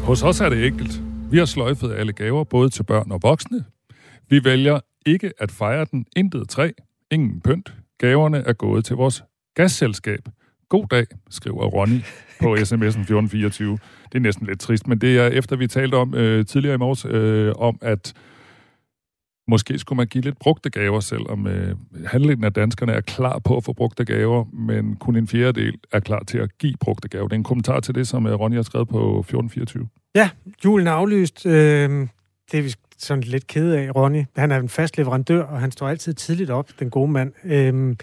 Hos os er det enkelt. Vi har sløjfet alle gaver, både til børn og voksne. Vi vælger ikke at fejre den intet træ, ingen pynt. Gaverne er gået til vores gasselskab, God dag, skriver Ronny på sms'en 1424. Det er næsten lidt trist, men det er efter vi talte om øh, tidligere i morges, øh, om at måske skulle man give lidt brugte gaver, selvom øh, halvdelen af danskerne er klar på at få brugte gaver, men kun en fjerdedel er klar til at give brugte gaver. Det er en kommentar til det, som øh, Ronja har skrevet på 1424. Ja, julen er aflyst. Øh, det er vi sådan lidt kede af, Ronny. Han er en fast leverandør, og han står altid tidligt op, den gode mand. Øh,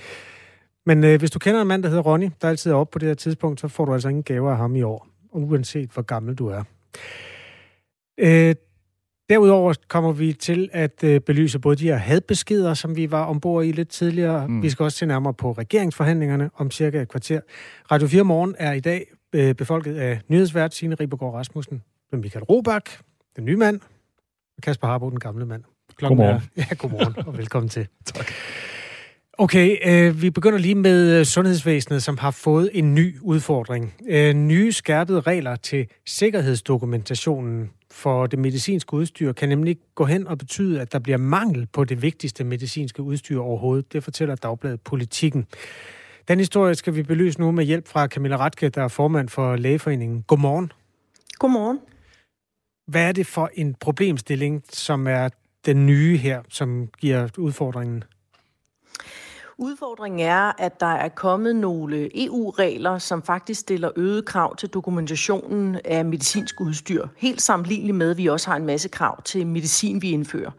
men øh, hvis du kender en mand, der hedder Ronny, der altid er oppe på det her tidspunkt, så får du altså ingen gaver af ham i år, uanset hvor gammel du er. Øh, derudover kommer vi til at øh, belyse både de her hadbeskeder, som vi var ombord i lidt tidligere. Mm. Vi skal også se nærmere på regeringsforhandlingerne om cirka et kvarter. Radio 4 Morgen er i dag øh, befolket af nyhedsvært Signe Ribergaard Rasmussen, Michael Robach, den nye mand, og Kasper Harbo, den gamle mand. Klokken godmorgen. Er, ja, godmorgen og velkommen til. tak. Okay, øh, vi begynder lige med øh, sundhedsvæsenet, som har fået en ny udfordring. Øh, nye skærpede regler til sikkerhedsdokumentationen for det medicinske udstyr kan nemlig gå hen og betyde, at der bliver mangel på det vigtigste medicinske udstyr overhovedet. Det fortæller Dagbladet Politikken. Den historie skal vi belyse nu med hjælp fra Camilla Ratke, der er formand for Lægeforeningen. Godmorgen. Godmorgen. Hvad er det for en problemstilling, som er den nye her, som giver udfordringen? Udfordringen er, at der er kommet nogle EU-regler, som faktisk stiller øget krav til dokumentationen af medicinsk udstyr. Helt sammenligneligt med, at vi også har en masse krav til medicin, vi indfører.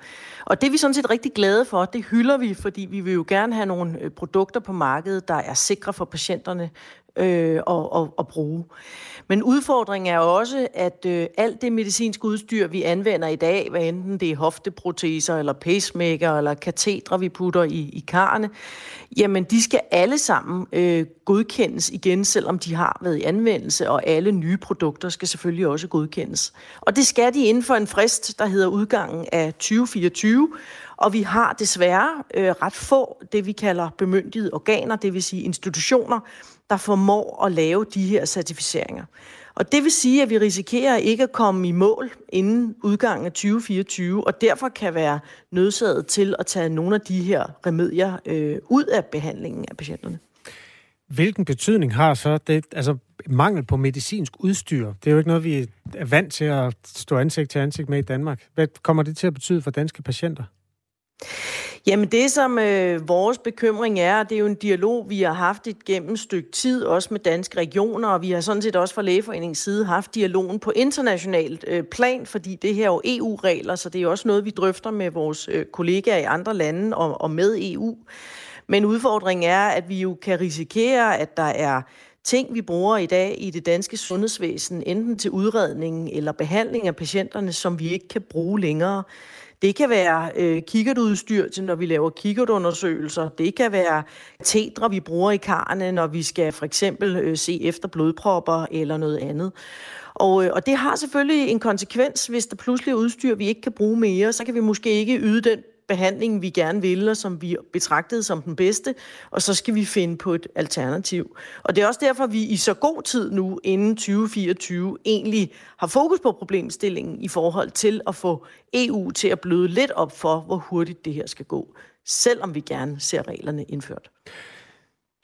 Og det er vi sådan set rigtig glade for. Det hylder vi, fordi vi vil jo gerne have nogle øh, produkter på markedet, der er sikre for patienterne øh, at, at, at bruge. Men udfordringen er også, at øh, alt det medicinske udstyr, vi anvender i dag, hvad enten det er hofteproteser, eller pacemaker, eller katetre, vi putter i, i karne, jamen de skal alle sammen øh, godkendes igen, selvom de har været i anvendelse, og alle nye produkter skal selvfølgelig også godkendes. Og det skal de inden for en frist, der hedder udgangen af 2024, og vi har desværre øh, ret få, det vi kalder bemyndigede organer, det vil sige institutioner, der formår at lave de her certificeringer. Og det vil sige, at vi risikerer ikke at komme i mål inden udgangen af 2024, og derfor kan være nødsaget til at tage nogle af de her remedier øh, ud af behandlingen af patienterne. Hvilken betydning har så det, altså mangel på medicinsk udstyr? Det er jo ikke noget, vi er vant til at stå ansigt til ansigt med i Danmark. Hvad kommer det til at betyde for danske patienter? Jamen det, som øh, vores bekymring er, det er jo en dialog, vi har haft et gennem stykke tid, også med danske regioner, og vi har sådan set også fra Lægeforeningens side haft dialogen på internationalt øh, plan, fordi det her er jo EU-regler, så det er også noget, vi drøfter med vores øh, kollegaer i andre lande og, og med EU. Men udfordringen er, at vi jo kan risikere, at der er ting, vi bruger i dag i det danske sundhedsvæsen, enten til udredning eller behandling af patienterne, som vi ikke kan bruge længere. Det kan være øh, kikkertudstyr til, når vi laver kikkertundersøgelser. Det kan være tetre, vi bruger i karne, når vi skal for eksempel øh, se efter blodpropper eller noget andet. Og, øh, og det har selvfølgelig en konsekvens, hvis der pludselig er udstyr, vi ikke kan bruge mere, så kan vi måske ikke yde den behandling, vi gerne vil, og som vi betragtede som den bedste, og så skal vi finde på et alternativ. Og det er også derfor, vi i så god tid nu, inden 2024, egentlig har fokus på problemstillingen i forhold til at få EU til at bløde lidt op for, hvor hurtigt det her skal gå, selvom vi gerne ser reglerne indført.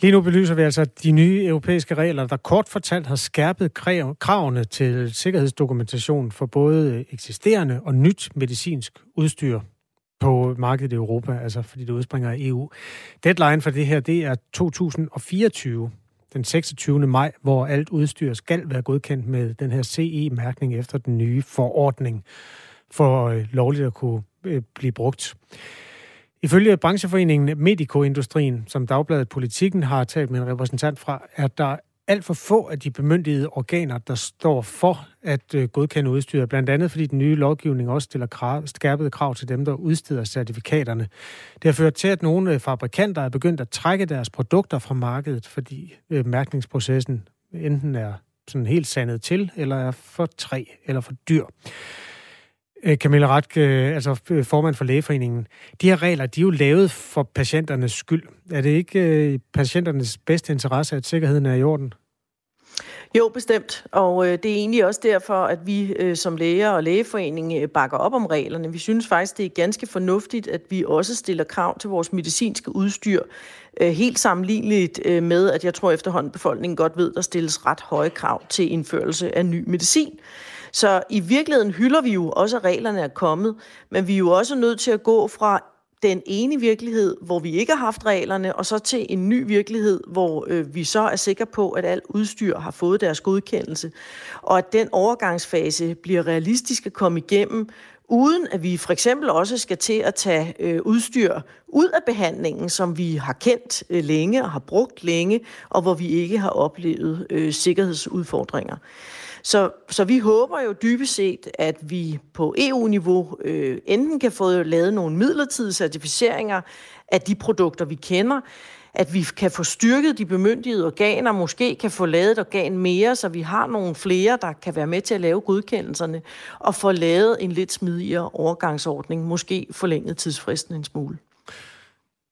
Lige nu belyser vi altså de nye europæiske regler, der kort fortalt har skærpet kravene til sikkerhedsdokumentation for både eksisterende og nyt medicinsk udstyr på markedet i Europa, altså fordi det udspringer af EU. Deadline for det her, det er 2024, den 26. maj, hvor alt udstyr skal være godkendt med den her CE-mærkning efter den nye forordning for øh, lovligt at kunne øh, blive brugt. Ifølge brancheforeningen Medicoindustrien, som Dagbladet Politikken har talt med en repræsentant fra, er der alt for få af de bemyndigede organer, der står for at øh, godkende udstyret, blandt andet fordi den nye lovgivning også stiller krav, skærpede krav til dem, der udsteder certifikaterne. Det har ført til, at nogle øh, fabrikanter er begyndt at trække deres produkter fra markedet, fordi øh, mærkningsprocessen enten er sådan helt sandet til, eller er for træ eller for dyr. Øh, Camilla Ratke, øh, altså øh, formand for Lægeforeningen. De her regler, de er jo lavet for patienternes skyld. Er det ikke patienternes bedste interesse, at sikkerheden er i orden? Jo, bestemt. Og øh, det er egentlig også derfor, at vi øh, som læger og lægeforening øh, bakker op om reglerne. Vi synes faktisk, det er ganske fornuftigt, at vi også stiller krav til vores medicinske udstyr. Øh, helt sammenligneligt øh, med, at jeg tror efterhånden befolkningen godt ved, der stilles ret høje krav til indførelse af ny medicin. Så i virkeligheden hylder vi jo også, at reglerne er kommet, men vi er jo også nødt til at gå fra den ene virkelighed, hvor vi ikke har haft reglerne, og så til en ny virkelighed, hvor øh, vi så er sikre på, at alt udstyr har fået deres godkendelse, og at den overgangsfase bliver realistisk at komme igennem, uden at vi for eksempel også skal til at tage øh, udstyr ud af behandlingen, som vi har kendt øh, længe og har brugt længe, og hvor vi ikke har oplevet øh, sikkerhedsudfordringer. Så, så vi håber jo dybest set, at vi på EU-niveau øh, enten kan få lavet nogle midlertidige certificeringer af de produkter, vi kender, at vi kan få styrket de bemyndigede organer, måske kan få lavet et organ mere, så vi har nogle flere, der kan være med til at lave godkendelserne, og få lavet en lidt smidigere overgangsordning, måske forlænget tidsfristen en smule.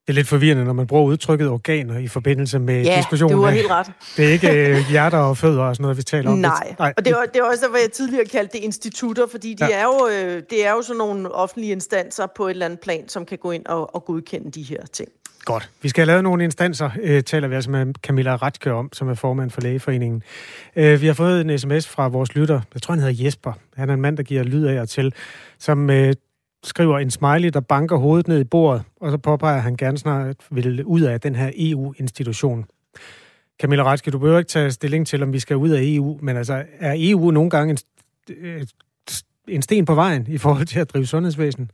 Det er lidt forvirrende, når man bruger udtrykket organer i forbindelse med ja, diskussionen. du har helt ret. Det er ikke øh, hjerter og fødder og sådan noget, vi taler om. Nej, Nej. og det er, det er også hvor jeg tidligere kaldte det institutter, fordi de ja. er jo, øh, det er jo sådan nogle offentlige instanser på et eller andet plan, som kan gå ind og, og godkende de her ting. Godt. Vi skal have lavet nogle instanser, øh, taler vi altså med Camilla Ratke om, som er formand for Lægeforeningen. Øh, vi har fået en sms fra vores lytter, jeg tror han hedder Jesper. Han er en mand, der giver lyd af og til, som øh, skriver en smiley, der banker hovedet ned i bordet, og så påpeger at han gerne snart vil ud af den her EU-institution. Camilla Ratke, du behøver ikke tage stilling til, om vi skal ud af EU, men altså, er EU nogle gange en, en sten på vejen i forhold til at drive sundhedsvæsen?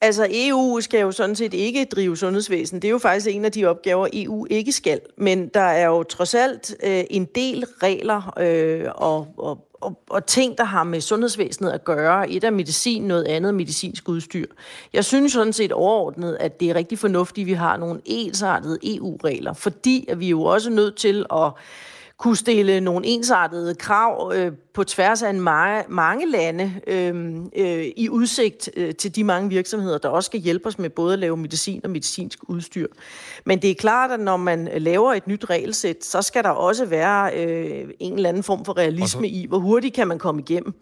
Altså EU skal jo sådan set ikke drive sundhedsvæsen. Det er jo faktisk en af de opgaver, EU ikke skal. Men der er jo trods alt øh, en del regler øh, og, og, og, og ting, der har med sundhedsvæsenet at gøre. Et er medicin, noget andet medicinsk udstyr. Jeg synes sådan set overordnet, at det er rigtig fornuftigt, at vi har nogle ensartede EU-regler, fordi at vi er jo også nødt til at kunne stille nogle ensartede krav øh, på tværs af en mange, mange lande øh, øh, i udsigt øh, til de mange virksomheder, der også skal hjælpe os med både at lave medicin og medicinsk udstyr. Men det er klart, at når man laver et nyt regelsæt, så skal der også være øh, en eller anden form for realisme så... i, hvor hurtigt kan man komme igennem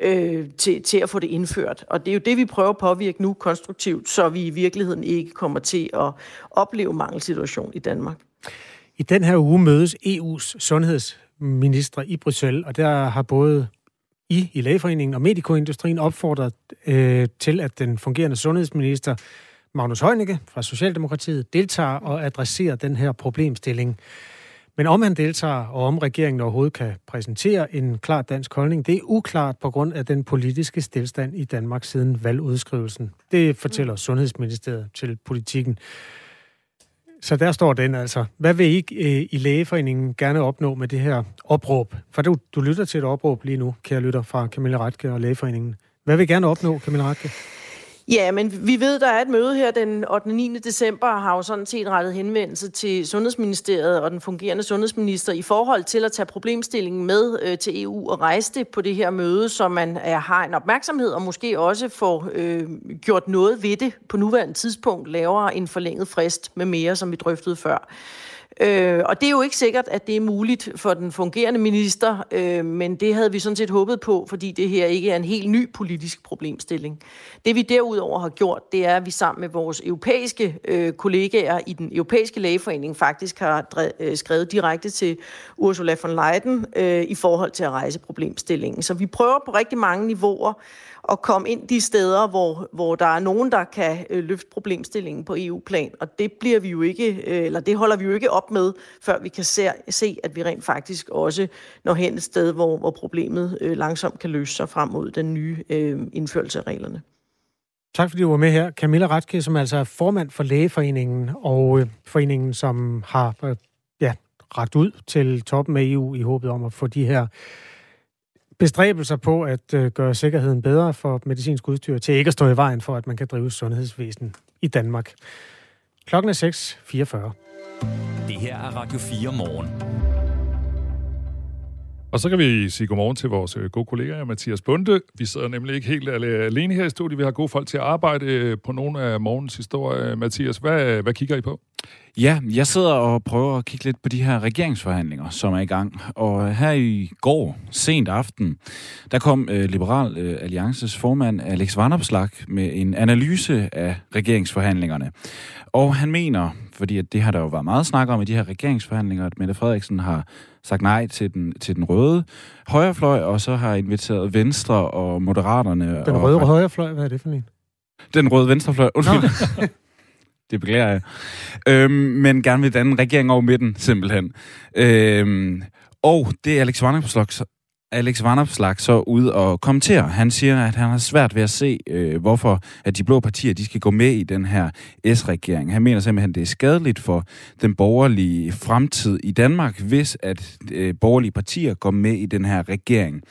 øh, til, til at få det indført. Og det er jo det, vi prøver at påvirke nu konstruktivt, så vi i virkeligheden ikke kommer til at opleve mangelsituation i Danmark. I den her uge mødes EU's sundhedsminister i Bruxelles, og der har både I i Lægeforeningen og Medikoindustrien opfordret øh, til, at den fungerende sundhedsminister Magnus Heunicke fra Socialdemokratiet deltager og adresserer den her problemstilling. Men om han deltager, og om regeringen overhovedet kan præsentere en klar dansk holdning, det er uklart på grund af den politiske stillstand i Danmark siden valgudskrivelsen. Det fortæller Sundhedsministeriet til politikken. Så der står den altså. Hvad vil I øh, i Lægeforeningen gerne opnå med det her opråb? For du, du lytter til et opråb lige nu, kære lytter, fra Camilla Retke og Lægeforeningen. Hvad vil I gerne opnå, Camilla Retke? Ja, men vi ved, der er et møde her den 8. 9. december, og har jo sådan set rettet henvendelse til Sundhedsministeriet og den fungerende sundhedsminister i forhold til at tage problemstillingen med øh, til EU og rejse det på det her møde, så man er, har en opmærksomhed og måske også får øh, gjort noget ved det på nuværende tidspunkt, laver en forlænget frist med mere, som vi drøftede før. Øh, og det er jo ikke sikkert, at det er muligt for den fungerende minister, øh, men det havde vi sådan set håbet på, fordi det her ikke er en helt ny politisk problemstilling. Det vi derudover har gjort, det er, at vi sammen med vores europæiske øh, kollegaer i den europæiske lægeforening faktisk har øh, skrevet direkte til Ursula von Leyen øh, i forhold til at rejse problemstillingen. Så vi prøver på rigtig mange niveauer at komme ind de steder, hvor, hvor der er nogen, der kan øh, løfte problemstillingen på EU-plan. Og det bliver vi jo ikke, øh, eller det holder vi jo ikke op med, før vi kan se, se at vi rent faktisk også når hen et sted, hvor, hvor problemet øh, langsomt kan løse sig frem mod den nye øh, indførelse af reglerne. Tak fordi du var med her. Camilla Ratke, som altså er formand for Lægeforeningen, og øh, foreningen, som har øh, ja, ragt ud til toppen af EU i håbet om at få de her bestræbelser på at øh, gøre sikkerheden bedre for medicinsk udstyr, til ikke at stå i vejen for, at man kan drive sundhedsvæsen i Danmark. Klokken er 6.44. Det her er Radio 4 morgen. Og så kan vi sige godmorgen til vores øh, gode kollega Mathias Bunde. Vi sidder nemlig ikke helt alene her i studiet. Vi har gode folk til at arbejde øh, på nogle af morgens historier. Mathias, hvad, hvad kigger I på? Ja, jeg sidder og prøver at kigge lidt på de her regeringsforhandlinger, som er i gang. Og her i går, sent aften, der kom øh, Liberal øh, Alliances formand Alex Vanopslag med en analyse af regeringsforhandlingerne. Og han mener, fordi at det har der jo været meget snak om i de her regeringsforhandlinger, at Mette Frederiksen har sagt nej til den, til den røde højrefløj, og så har inviteret Venstre og Moderaterne. Den røde og, højrefløj, hvad er det for en? Den røde venstrefløj, undskyld. det beklager jeg. Øhm, men gerne vil danne en regering over midten, simpelthen. Øhm, og det er Alex Vanderslag, Alex Vanderslag så ud og kommentere. Han siger, at han har svært ved at se, øh, hvorfor at de blå partier de skal gå med i den her S-regering. Han mener simpelthen, at det er skadeligt for den borgerlige fremtid i Danmark, hvis at øh, borgerlige partier går med i den her regering.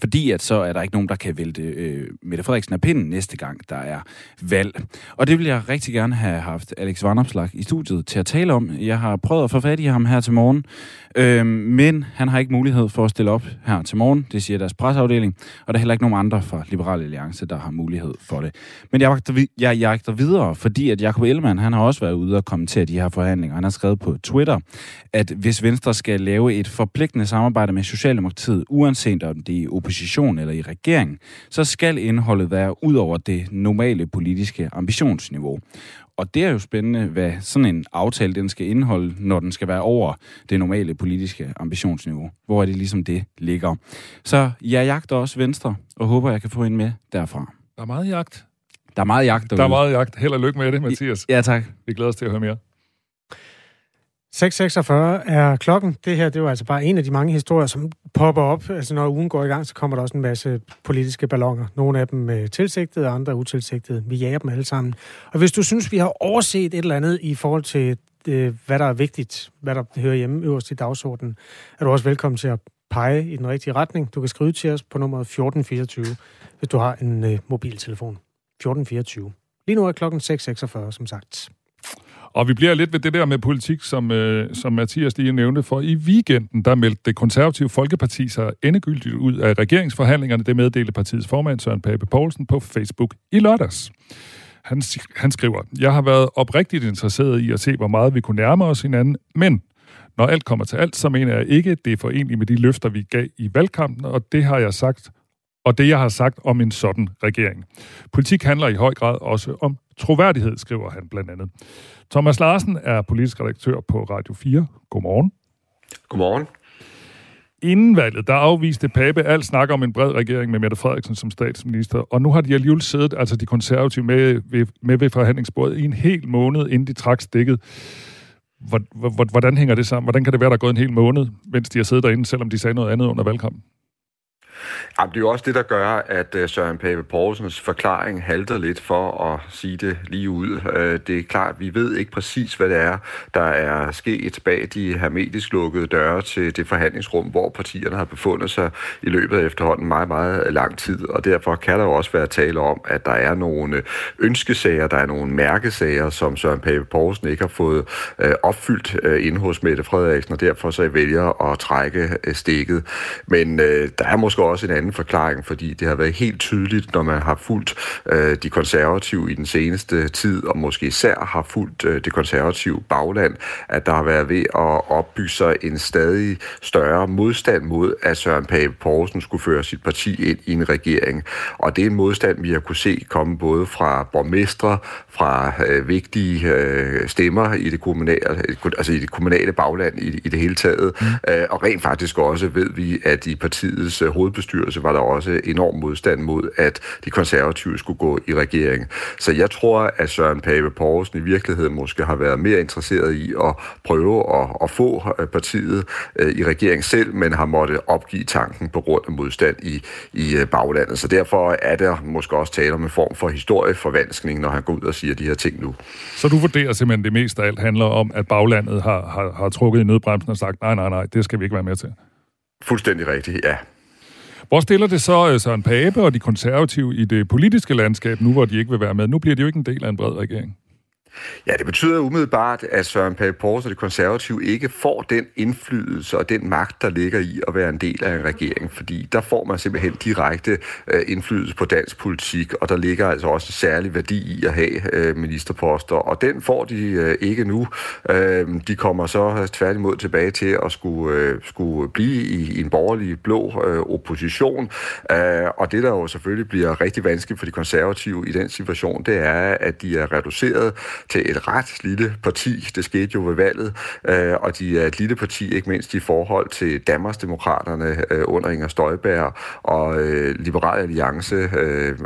Fordi at så er der ikke nogen, der kan vælte øh, Mette Frederiksen af pinden næste gang, der er valg. Og det vil jeg rigtig gerne have haft Alex Vanopslag i studiet til at tale om. Jeg har prøvet at få fat i ham her til morgen, øh, men han har ikke mulighed for at stille op her til morgen. Det siger deres presseafdeling, og der er heller ikke nogen andre fra Liberal Alliance, der har mulighed for det. Men jeg jagter, jeg jagter videre, fordi at Jacob Ellemann, han har også været ude og kommentere de her forhandlinger. Han har skrevet på Twitter, at hvis Venstre skal lave et forpligtende samarbejde med Socialdemokratiet, uanset om det er opposition eller i regering, så skal indholdet være ud over det normale politiske ambitionsniveau. Og det er jo spændende, hvad sådan en aftale den skal indeholde, når den skal være over det normale politiske ambitionsniveau. Hvor er det ligesom det ligger. Så jeg jagter også Venstre, og håber, jeg kan få en med derfra. Der er meget jagt. Der er meget jagt derude. Der er meget jagt. Held og lykke med det, Mathias. Ja, tak. Vi glæder os til at høre mere. 6.46 er klokken. Det her det er jo altså bare en af de mange historier, som popper op. Altså når ugen går i gang, så kommer der også en masse politiske ballonger. Nogle af dem øh, tilsigtede, andre utilsigtede. Vi jager dem alle sammen. Og hvis du synes, vi har overset et eller andet i forhold til, øh, hvad der er vigtigt, hvad der hører hjemme øverst i dagsordenen, er du også velkommen til at pege i den rigtige retning. Du kan skrive til os på nummeret 1424, hvis du har en øh, mobiltelefon. 1424. Lige nu er klokken 6.46, som sagt. Og vi bliver lidt ved det der med politik, som, øh, som Mathias lige nævnte, for i weekenden, der meldte det konservative Folkeparti sig endegyldigt ud af regeringsforhandlingerne. Det meddelte partiets formand Søren Pape Poulsen på Facebook i lørdags. Han, han skriver, jeg har været oprigtigt interesseret i at se, hvor meget vi kunne nærme os hinanden, men når alt kommer til alt, så mener jeg ikke, det er forenligt med de løfter, vi gav i valgkampen, og det har jeg sagt og det, jeg har sagt om en sådan regering. Politik handler i høj grad også om troværdighed, skriver han blandt andet. Thomas Larsen er politisk redaktør på Radio 4. Godmorgen. Godmorgen. Inden valget, der afviste Pape alt snak om en bred regering med Mette Frederiksen som statsminister, og nu har de alligevel siddet, altså de konservative, med ved, med ved forhandlingsbordet i en hel måned, inden de trak stikket. Hvordan hænger det sammen? Hvordan kan det være, der er gået en hel måned, mens de har siddet derinde, selvom de sagde noget andet under valgkampen? Jamen, det er jo også det, der gør, at øh, Søren Pape Poulsens forklaring halter lidt for at sige det lige ud. Øh, det er klart, vi ved ikke præcis, hvad det er, der er sket bag de hermetisk lukkede døre til det forhandlingsrum, hvor partierne har befundet sig i løbet af efterhånden meget, meget lang tid. Og derfor kan der jo også være tale om, at der er nogle ønskesager, der er nogle mærkesager, som Søren Pape Poulsen ikke har fået øh, opfyldt inde hos Mette Frederiksen, og derfor så vælger at trække stikket. Men der er måske også en anden forklaring, fordi det har været helt tydeligt, når man har fulgt øh, de konservative i den seneste tid, og måske især har fulgt øh, det konservative bagland, at der har været ved at opbygge sig en stadig større modstand mod, at Søren Pape Poulsen skulle føre sit parti ind i en regering. Og det er en modstand, vi har kunne se komme både fra borgmestre, fra øh, vigtige øh, stemmer i det kommunale, altså i det kommunale bagland i, i det hele taget, mm. øh, og rent faktisk også ved vi, at i partiets øh, hovedbestyrelse var der også enorm modstand mod, at de konservative skulle gå i regering. Så jeg tror, at Søren Pape Poulsen i virkeligheden måske har været mere interesseret i at prøve at, at få øh, partiet øh, i regering selv, men har måttet opgive tanken på grund af modstand i, i øh, baglandet. Så derfor er der måske også tale om en form for historieforvanskning, når han går ud og siger de her ting nu. Så du vurderer simpelthen, det mest af alt handler om, at baglandet har, har, har trukket i nødbremsen og sagt, nej, nej, nej, det skal vi ikke være med til? Fuldstændig rigtigt, ja. Hvor stiller det så øh, Søren Pape og de konservative i det politiske landskab, nu hvor de ikke vil være med? Nu bliver de jo ikke en del af en bred regering. Ja, det betyder umiddelbart, at Søren Pape Poulsen og de konservative ikke får den indflydelse og den magt, der ligger i at være en del af en regering, fordi der får man simpelthen direkte øh, indflydelse på dansk politik, og der ligger altså også en særlig værdi i at have øh, ministerposter, og den får de øh, ikke nu. Øh, de kommer så tværtimod tilbage til at skulle, øh, skulle blive i, i en borgerlig blå øh, opposition, øh, og det der jo selvfølgelig bliver rigtig vanskeligt for de konservative i den situation, det er, at de er reduceret til et ret lille parti. Det skete jo ved valget, øh, og de er et lille parti, ikke mindst i forhold til Danmarksdemokraterne øh, under Inger Støjberg og øh, Liberal Alliance, øh,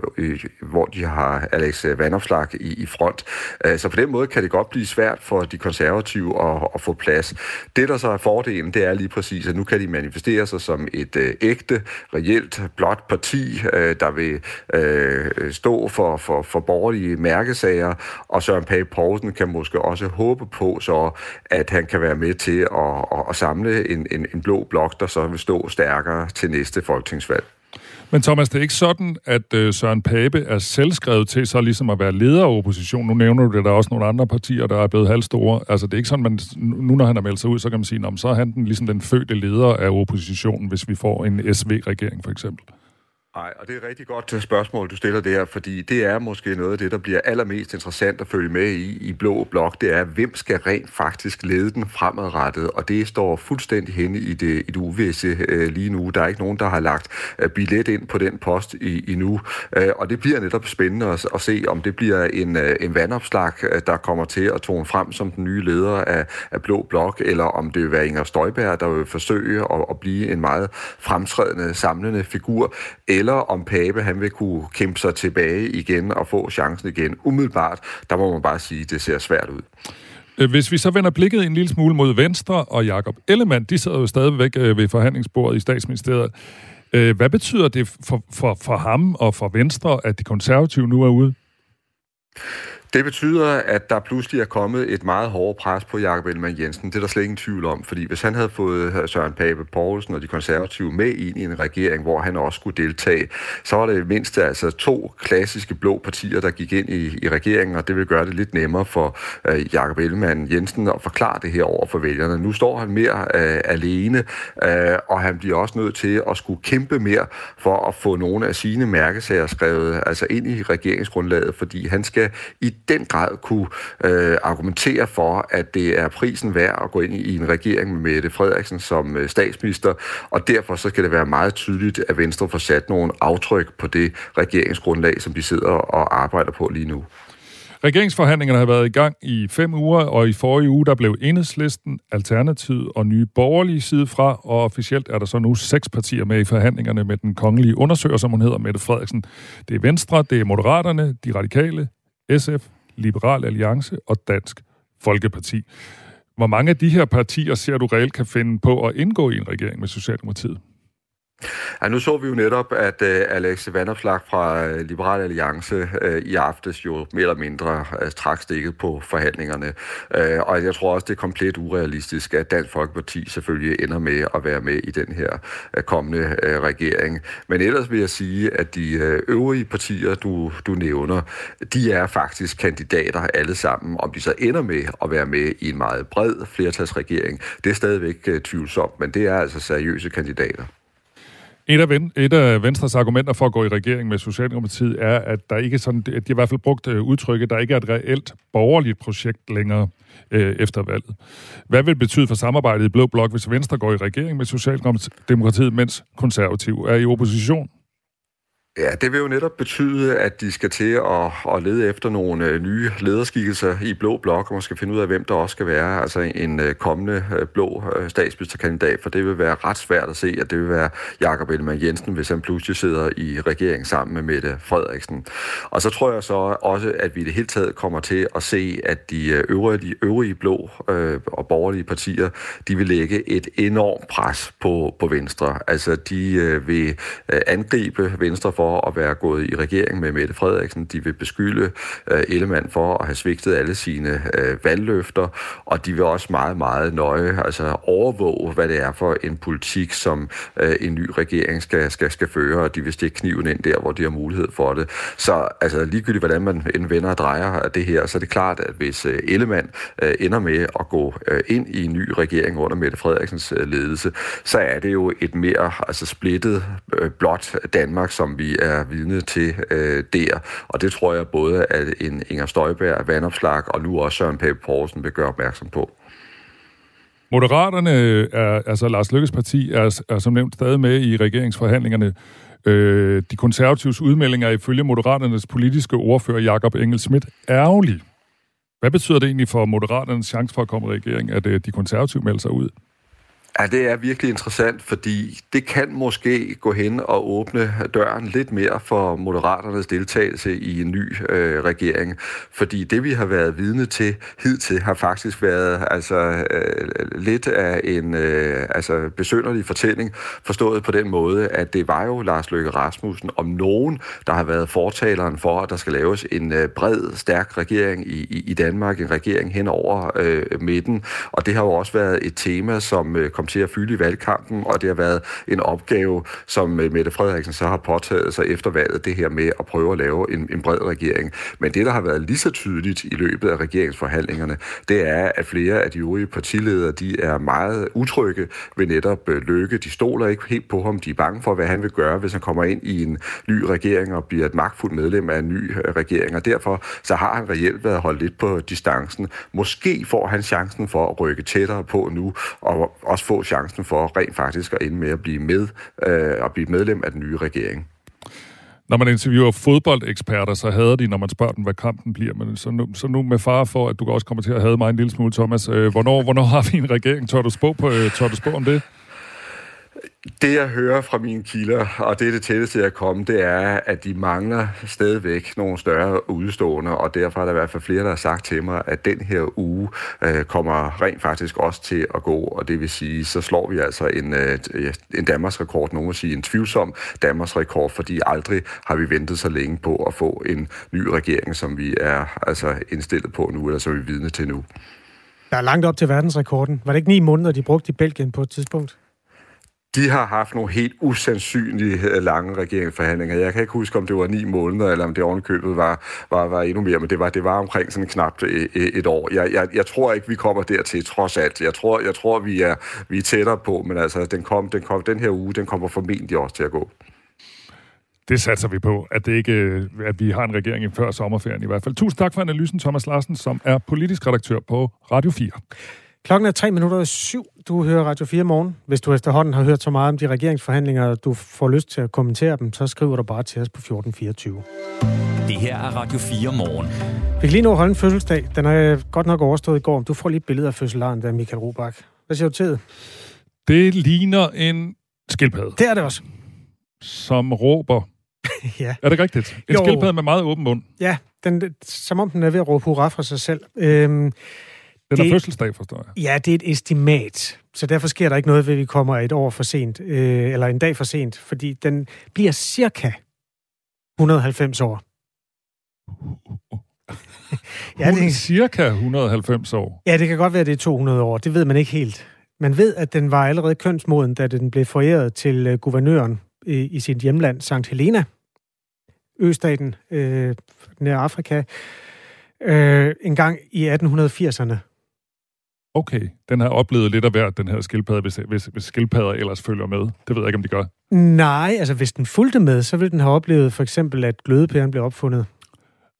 hvor de har Alex Vandopslag i, i front. Øh, så på den måde kan det godt blive svært for de konservative at, at få plads. Det, der så er fordelen, det er lige præcis, at nu kan de manifestere sig som et øh, ægte, reelt blot parti, øh, der vil øh, stå for, for, for borgerlige mærkesager, og Søren Pape Poulsen kan måske også håbe på så, at han kan være med til at, at, at samle en, en, en blå blok, der så vil stå stærkere til næste folketingsvalg. Men Thomas, det er ikke sådan, at øh, Søren Pape er selvskrevet til så ligesom at være leder af opposition. Nu nævner du det, der er også nogle andre partier, der er blevet halvstore. Altså det er ikke sådan, man, nu når han har meldt sig ud, så kan man sige, så er han den, ligesom den fødte leder af oppositionen, hvis vi får en SV-regering for eksempel. Nej, og det er et rigtig godt øh, spørgsmål, du stiller der, fordi det er måske noget af det, der bliver allermest interessant at følge med i i Blå Blok, det er, hvem skal rent faktisk lede den fremadrettet, og det står fuldstændig henne i det, i det uvisse øh, lige nu. Der er ikke nogen, der har lagt øh, billet ind på den post i, endnu, øh, og det bliver netop spændende at, at se, om det bliver en, øh, en vandopslag, øh, der kommer til at tone frem som den nye leder af, af Blå Blok, eller om det vil være Inger Støjberg, der vil forsøge at, at blive en meget fremtrædende, samlende figur, eller eller om Pape han vil kunne kæmpe sig tilbage igen og få chancen igen. Umiddelbart, der må man bare sige, at det ser svært ud. Øh, hvis vi så vender blikket en lille smule mod Venstre og Jakob Ellemann, de sidder jo stadigvæk øh, ved forhandlingsbordet i statsministeriet. Øh, hvad betyder det for, for, for ham og for Venstre, at de konservative nu er ude? Det betyder, at der pludselig er kommet et meget hårdt pres på Jakob Ellemann Jensen. Det er der slet ingen tvivl om, fordi hvis han havde fået øh, Søren Pape Poulsen og de konservative med ind i en regering, hvor han også skulle deltage, så var det mindst altså to klassiske blå partier, der gik ind i, i regeringen, og det vil gøre det lidt nemmere for uh, Jakob Ellemann Jensen at forklare det her over for vælgerne. Nu står han mere uh, alene, uh, og han bliver også nødt til at skulle kæmpe mere for at få nogle af sine mærkesager skrevet altså ind i regeringsgrundlaget, fordi han skal i den grad kunne øh, argumentere for, at det er prisen værd at gå ind i en regering med Mette Frederiksen som øh, statsminister, og derfor så skal det være meget tydeligt, at Venstre får sat nogle aftryk på det regeringsgrundlag, som de sidder og arbejder på lige nu. Regeringsforhandlingerne har været i gang i fem uger, og i forrige uge der blev Enhedslisten, Alternativet og Nye Borgerlige side fra, og officielt er der så nu seks partier med i forhandlingerne med den kongelige undersøger, som hun hedder, Mette Frederiksen. Det er Venstre, det er Moderaterne, de Radikale, SF, Liberal Alliance og Dansk Folkeparti. Hvor mange af de her partier ser du reelt kan finde på at indgå i en regering med Socialdemokratiet? Ja, nu så vi jo netop, at uh, Alex Vanderslag fra uh, Liberal Alliance uh, i aftes jo mere eller mindre uh, trak stikket på forhandlingerne. Uh, og jeg tror også, det er komplet urealistisk, at Dansk Folkeparti selvfølgelig ender med at være med i den her uh, kommende uh, regering. Men ellers vil jeg sige, at de uh, øvrige partier, du, du nævner, de er faktisk kandidater alle sammen. Om de så ender med at være med i en meget bred flertalsregering, det er stadigvæk uh, tvivlsomt, men det er altså seriøse kandidater. Et af, ven, et af Venstres argumenter for at gå i regering med Socialdemokratiet er, at der ikke sådan, at de i hvert fald brugt øh, udtrykket, der ikke er et reelt borgerligt projekt længere øh, efter valget. Hvad vil det betyde for samarbejdet i Blå Blok, hvis Venstre går i regering med Socialdemokratiet, mens konservativ er i opposition? Ja, det vil jo netop betyde, at de skal til at, at lede efter nogle øh, nye lederskikkelser i Blå Blok, og man skal finde ud af, hvem der også skal være altså en øh, kommende øh, blå statsministerkandidat, for det vil være ret svært at se, at det vil være Jakob Ellemann Jensen, hvis han pludselig sidder i regering sammen med Mette Frederiksen. Og så tror jeg så også, at vi i det hele taget kommer til at se, at de øvrige, de øvrige blå øh, og borgerlige partier, de vil lægge et enormt pres på, på Venstre. Altså, de øh, vil angribe Venstre for for at være gået i regering med Mette Frederiksen. De vil beskylde øh, Ellemann for at have svigtet alle sine øh, valgløfter, og de vil også meget, meget nøje altså overvåge, hvad det er for en politik, som øh, en ny regering skal, skal, skal føre, og de vil stikke kniven ind der, hvor de har mulighed for det. Så altså, ligegyldigt, hvordan man end vender og drejer af det her, så er det klart, at hvis øh, Ellemann øh, ender med at gå øh, ind i en ny regering under Mette Frederiksens øh, ledelse, så er det jo et mere altså splittet øh, blot Danmark, som vi er vidne til øh, der. Og det tror jeg både, at en Inger Støjberg, Vandopslag og nu også Søren Pape Poulsen vil gøre opmærksom på. Moderaterne, er, altså Lars Lykkes parti, er, er som nævnt stadig med i regeringsforhandlingerne. Øh, de konservatives udmeldinger ifølge Moderaternes politiske ordfører Jakob Engel Schmidt ærgerlig. Hvad betyder det egentlig for Moderaternes chance for at komme i regering, at øh, de konservative melder sig ud? Ja, det er virkelig interessant, fordi det kan måske gå hen og åbne døren lidt mere for Moderaternes deltagelse i en ny øh, regering. Fordi det, vi har været vidne til hidtil, har faktisk været altså, øh, lidt af en øh, altså, besønderlig fortælling, forstået på den måde, at det var jo Lars Løkke Rasmussen om nogen, der har været fortaleren for, at der skal laves en øh, bred, stærk regering i, i, i Danmark, en regering hen over øh, midten. Og det har jo også været et tema, som øh, kom kom til at fylde i valgkampen, og det har været en opgave, som øh, Mette Frederiksen så har påtaget sig efter valget, det her med at prøve at lave en, en bred regering. Men det, der har været lige så tydeligt i løbet af regeringsforhandlingerne, det er, at flere af de øvrige partiledere, de er meget utrygge ved netop øh, Løkke. De stoler ikke helt på ham. De er bange for, hvad han vil gøre, hvis han kommer ind i en ny regering og bliver et magtfuldt medlem af en ny øh, regering. Og derfor så har han reelt været holdt lidt på distancen. Måske får han chancen for at rykke tættere på nu, og også få chancen for rent faktisk at ende med at blive med øh, og blive medlem af den nye regering. Når man interviewer fodboldeksperter, så hader de, når man spørger dem, hvad kampen bliver. Men så nu, så nu med far for, at du også kommer til at have mig en lille smule, Thomas. Øh, hvornår, hvornår har vi en regering? Tør du spå, på, øh, tør du spå om det? Det, jeg hører fra mine kilder, og det er det tætteste, jeg kommer, det er, at de mangler stadigvæk nogle større udstående, og derfor er der i hvert fald flere, der har sagt til mig, at den her uge øh, kommer rent faktisk også til at gå, og det vil sige, så slår vi altså en, øh, en Danmarks rekord, nogen vil sige en tvivlsom Danmarks rekord, fordi aldrig har vi ventet så længe på at få en ny regering, som vi er altså indstillet på nu, eller som vi er vidne til nu. Der er langt op til verdensrekorden. Var det ikke ni måneder, de brugte i Belgien på et tidspunkt? De har haft nogle helt usandsynlige lange regeringsforhandlinger. Jeg kan ikke huske, om det var ni måneder, eller om det ovenkøbet var, var, var endnu mere, men det var, det var omkring sådan knapt et, et år. Jeg, jeg, jeg tror ikke, vi kommer dertil, trods alt. Jeg tror, jeg tror vi, er, vi er tættere på, men altså, den, kom, den, kom, den her uge, den kommer formentlig også til at gå. Det satser vi på, at, det ikke, øh, at vi har en regering før sommerferien i hvert fald. Tusind tak for analysen, Thomas Larsen, som er politisk redaktør på Radio 4. Klokken er tre minutter og syv. Du hører Radio 4 morgen. Hvis du efterhånden har hørt så meget om de regeringsforhandlinger, og du får lyst til at kommentere dem, så skriver du bare til os på 1424. Det her er Radio 4 morgen. Vi kan lige nu holde en fødselsdag. Den er godt nok overstået i går. Du får lige et billede af fødselaren der, Michael Robach. Hvad siger du til det? Det ligner en skildpadde. Det er det også. Som råber. ja. Er det rigtigt? En jo. skildpadde med meget åben mund. Ja, den, som om den er ved at råbe hurra for sig selv. Øhm, den er det, fødselsdag, forstår jeg. Ja, det er et estimat, så derfor sker der ikke noget ved, at vi kommer et år for sent, øh, eller en dag for sent, fordi den bliver cirka 190 år. ja, det er cirka 190 år. Ja, det kan godt være, at det er 200 år. Det ved man ikke helt. Man ved, at den var allerede kønsmoden, da den blev foræret til øh, guvernøren i, i sit hjemland, St. Helena, østaten øh, nær Afrika, øh, en gang i 1880'erne okay, den har oplevet lidt af hvert, den her skildpadde, hvis, hvis, hvis skildpadder ellers følger med. Det ved jeg ikke, om de gør. Nej, altså hvis den fulgte med, så ville den have oplevet for eksempel, at glødepæren blev opfundet.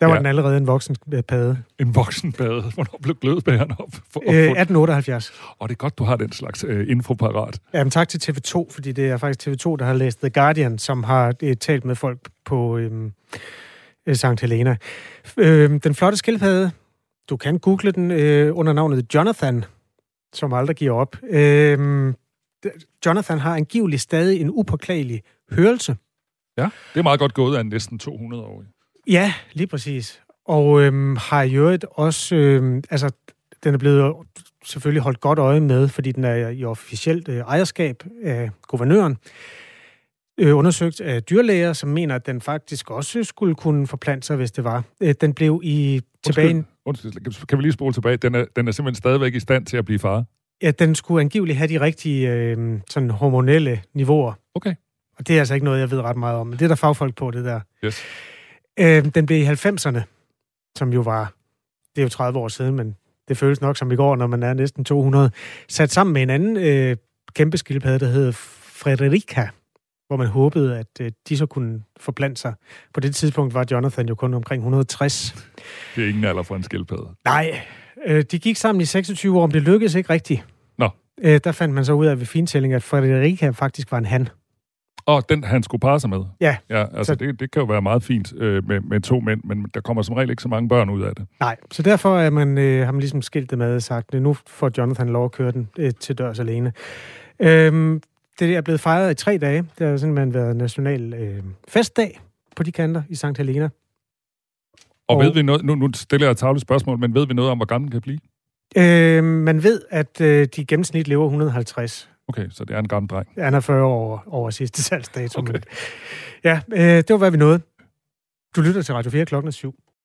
Der var ja. den allerede en voksen padde. En voksen padde? Hvornår blev glødepæren op? For, øh, 1878. Og det er godt, du har den slags øh, info parat. Jamen tak til TV2, fordi det er faktisk TV2, der har læst The Guardian, som har øh, talt med folk på øhm, øh, St. Helena. Øh, den flotte skildpadde, du kan google den øh, under navnet Jonathan, som aldrig giver op. Øh, Jonathan har angiveligt stadig en upåklagelig hørelse. Ja, det er meget godt gået af næsten 200 år. Ja, lige præcis. Og øhm, har i øvrigt også, øhm, altså, den er blevet selvfølgelig holdt godt øje med, fordi den er i officielt øh, ejerskab af guvernøren. øh, undersøgt af dyrlæger, som mener, at den faktisk også skulle kunne forplante sig, hvis det var. Øh, den blev i tilbage... Undskyld, kan vi lige spole tilbage? Den er, den er simpelthen stadigvæk i stand til at blive far. Ja, den skulle angiveligt have de rigtige øh, sådan hormonelle niveauer. Okay. Og det er altså ikke noget, jeg ved ret meget om, men det er der fagfolk på, det der. Yes. Øh, den blev i 90'erne, som jo var, det er jo 30 år siden, men det føles nok som i går, når man er næsten 200, sat sammen med en anden øh, kæmpe skildpadde, der hed Frederica, hvor man håbede, at øh, de så kunne forplante sig. På det tidspunkt var Jonathan jo kun omkring 160. Det er ingen alder for en skildpadde. Nej, øh, de gik sammen i 26 år, men det lykkedes ikke rigtigt. Nå. Øh, der fandt man så ud af ved fintælling, at Frederica faktisk var en han. Og den, han skulle parre sig med. Ja. Ja, altså Så- det, det kan jo være meget fint øh, med, med to mænd, men der kommer som regel ikke så mange børn ud af det. Nej, så derfor er man, øh, har man ligesom skilt det med og sagt, nu får Jonathan lov at køre den øh, til dørs alene. Øhm, det er blevet fejret i tre dage. Det har simpelthen været national øh, festdag på de kanter i St. Helena. Og, Og- ved vi noget, nu, nu stiller jeg et tavligt spørgsmål, men ved vi noget om, hvor gammel den kan blive? Øh, man ved, at øh, de gennemsnit lever 150. Okay, så det er en gammel dreng. Han er 40 år over, over sidste salgsdato. Okay. Ja, øh, det var, hvad vi nåede. Du lytter til Radio 4 klokken er syv.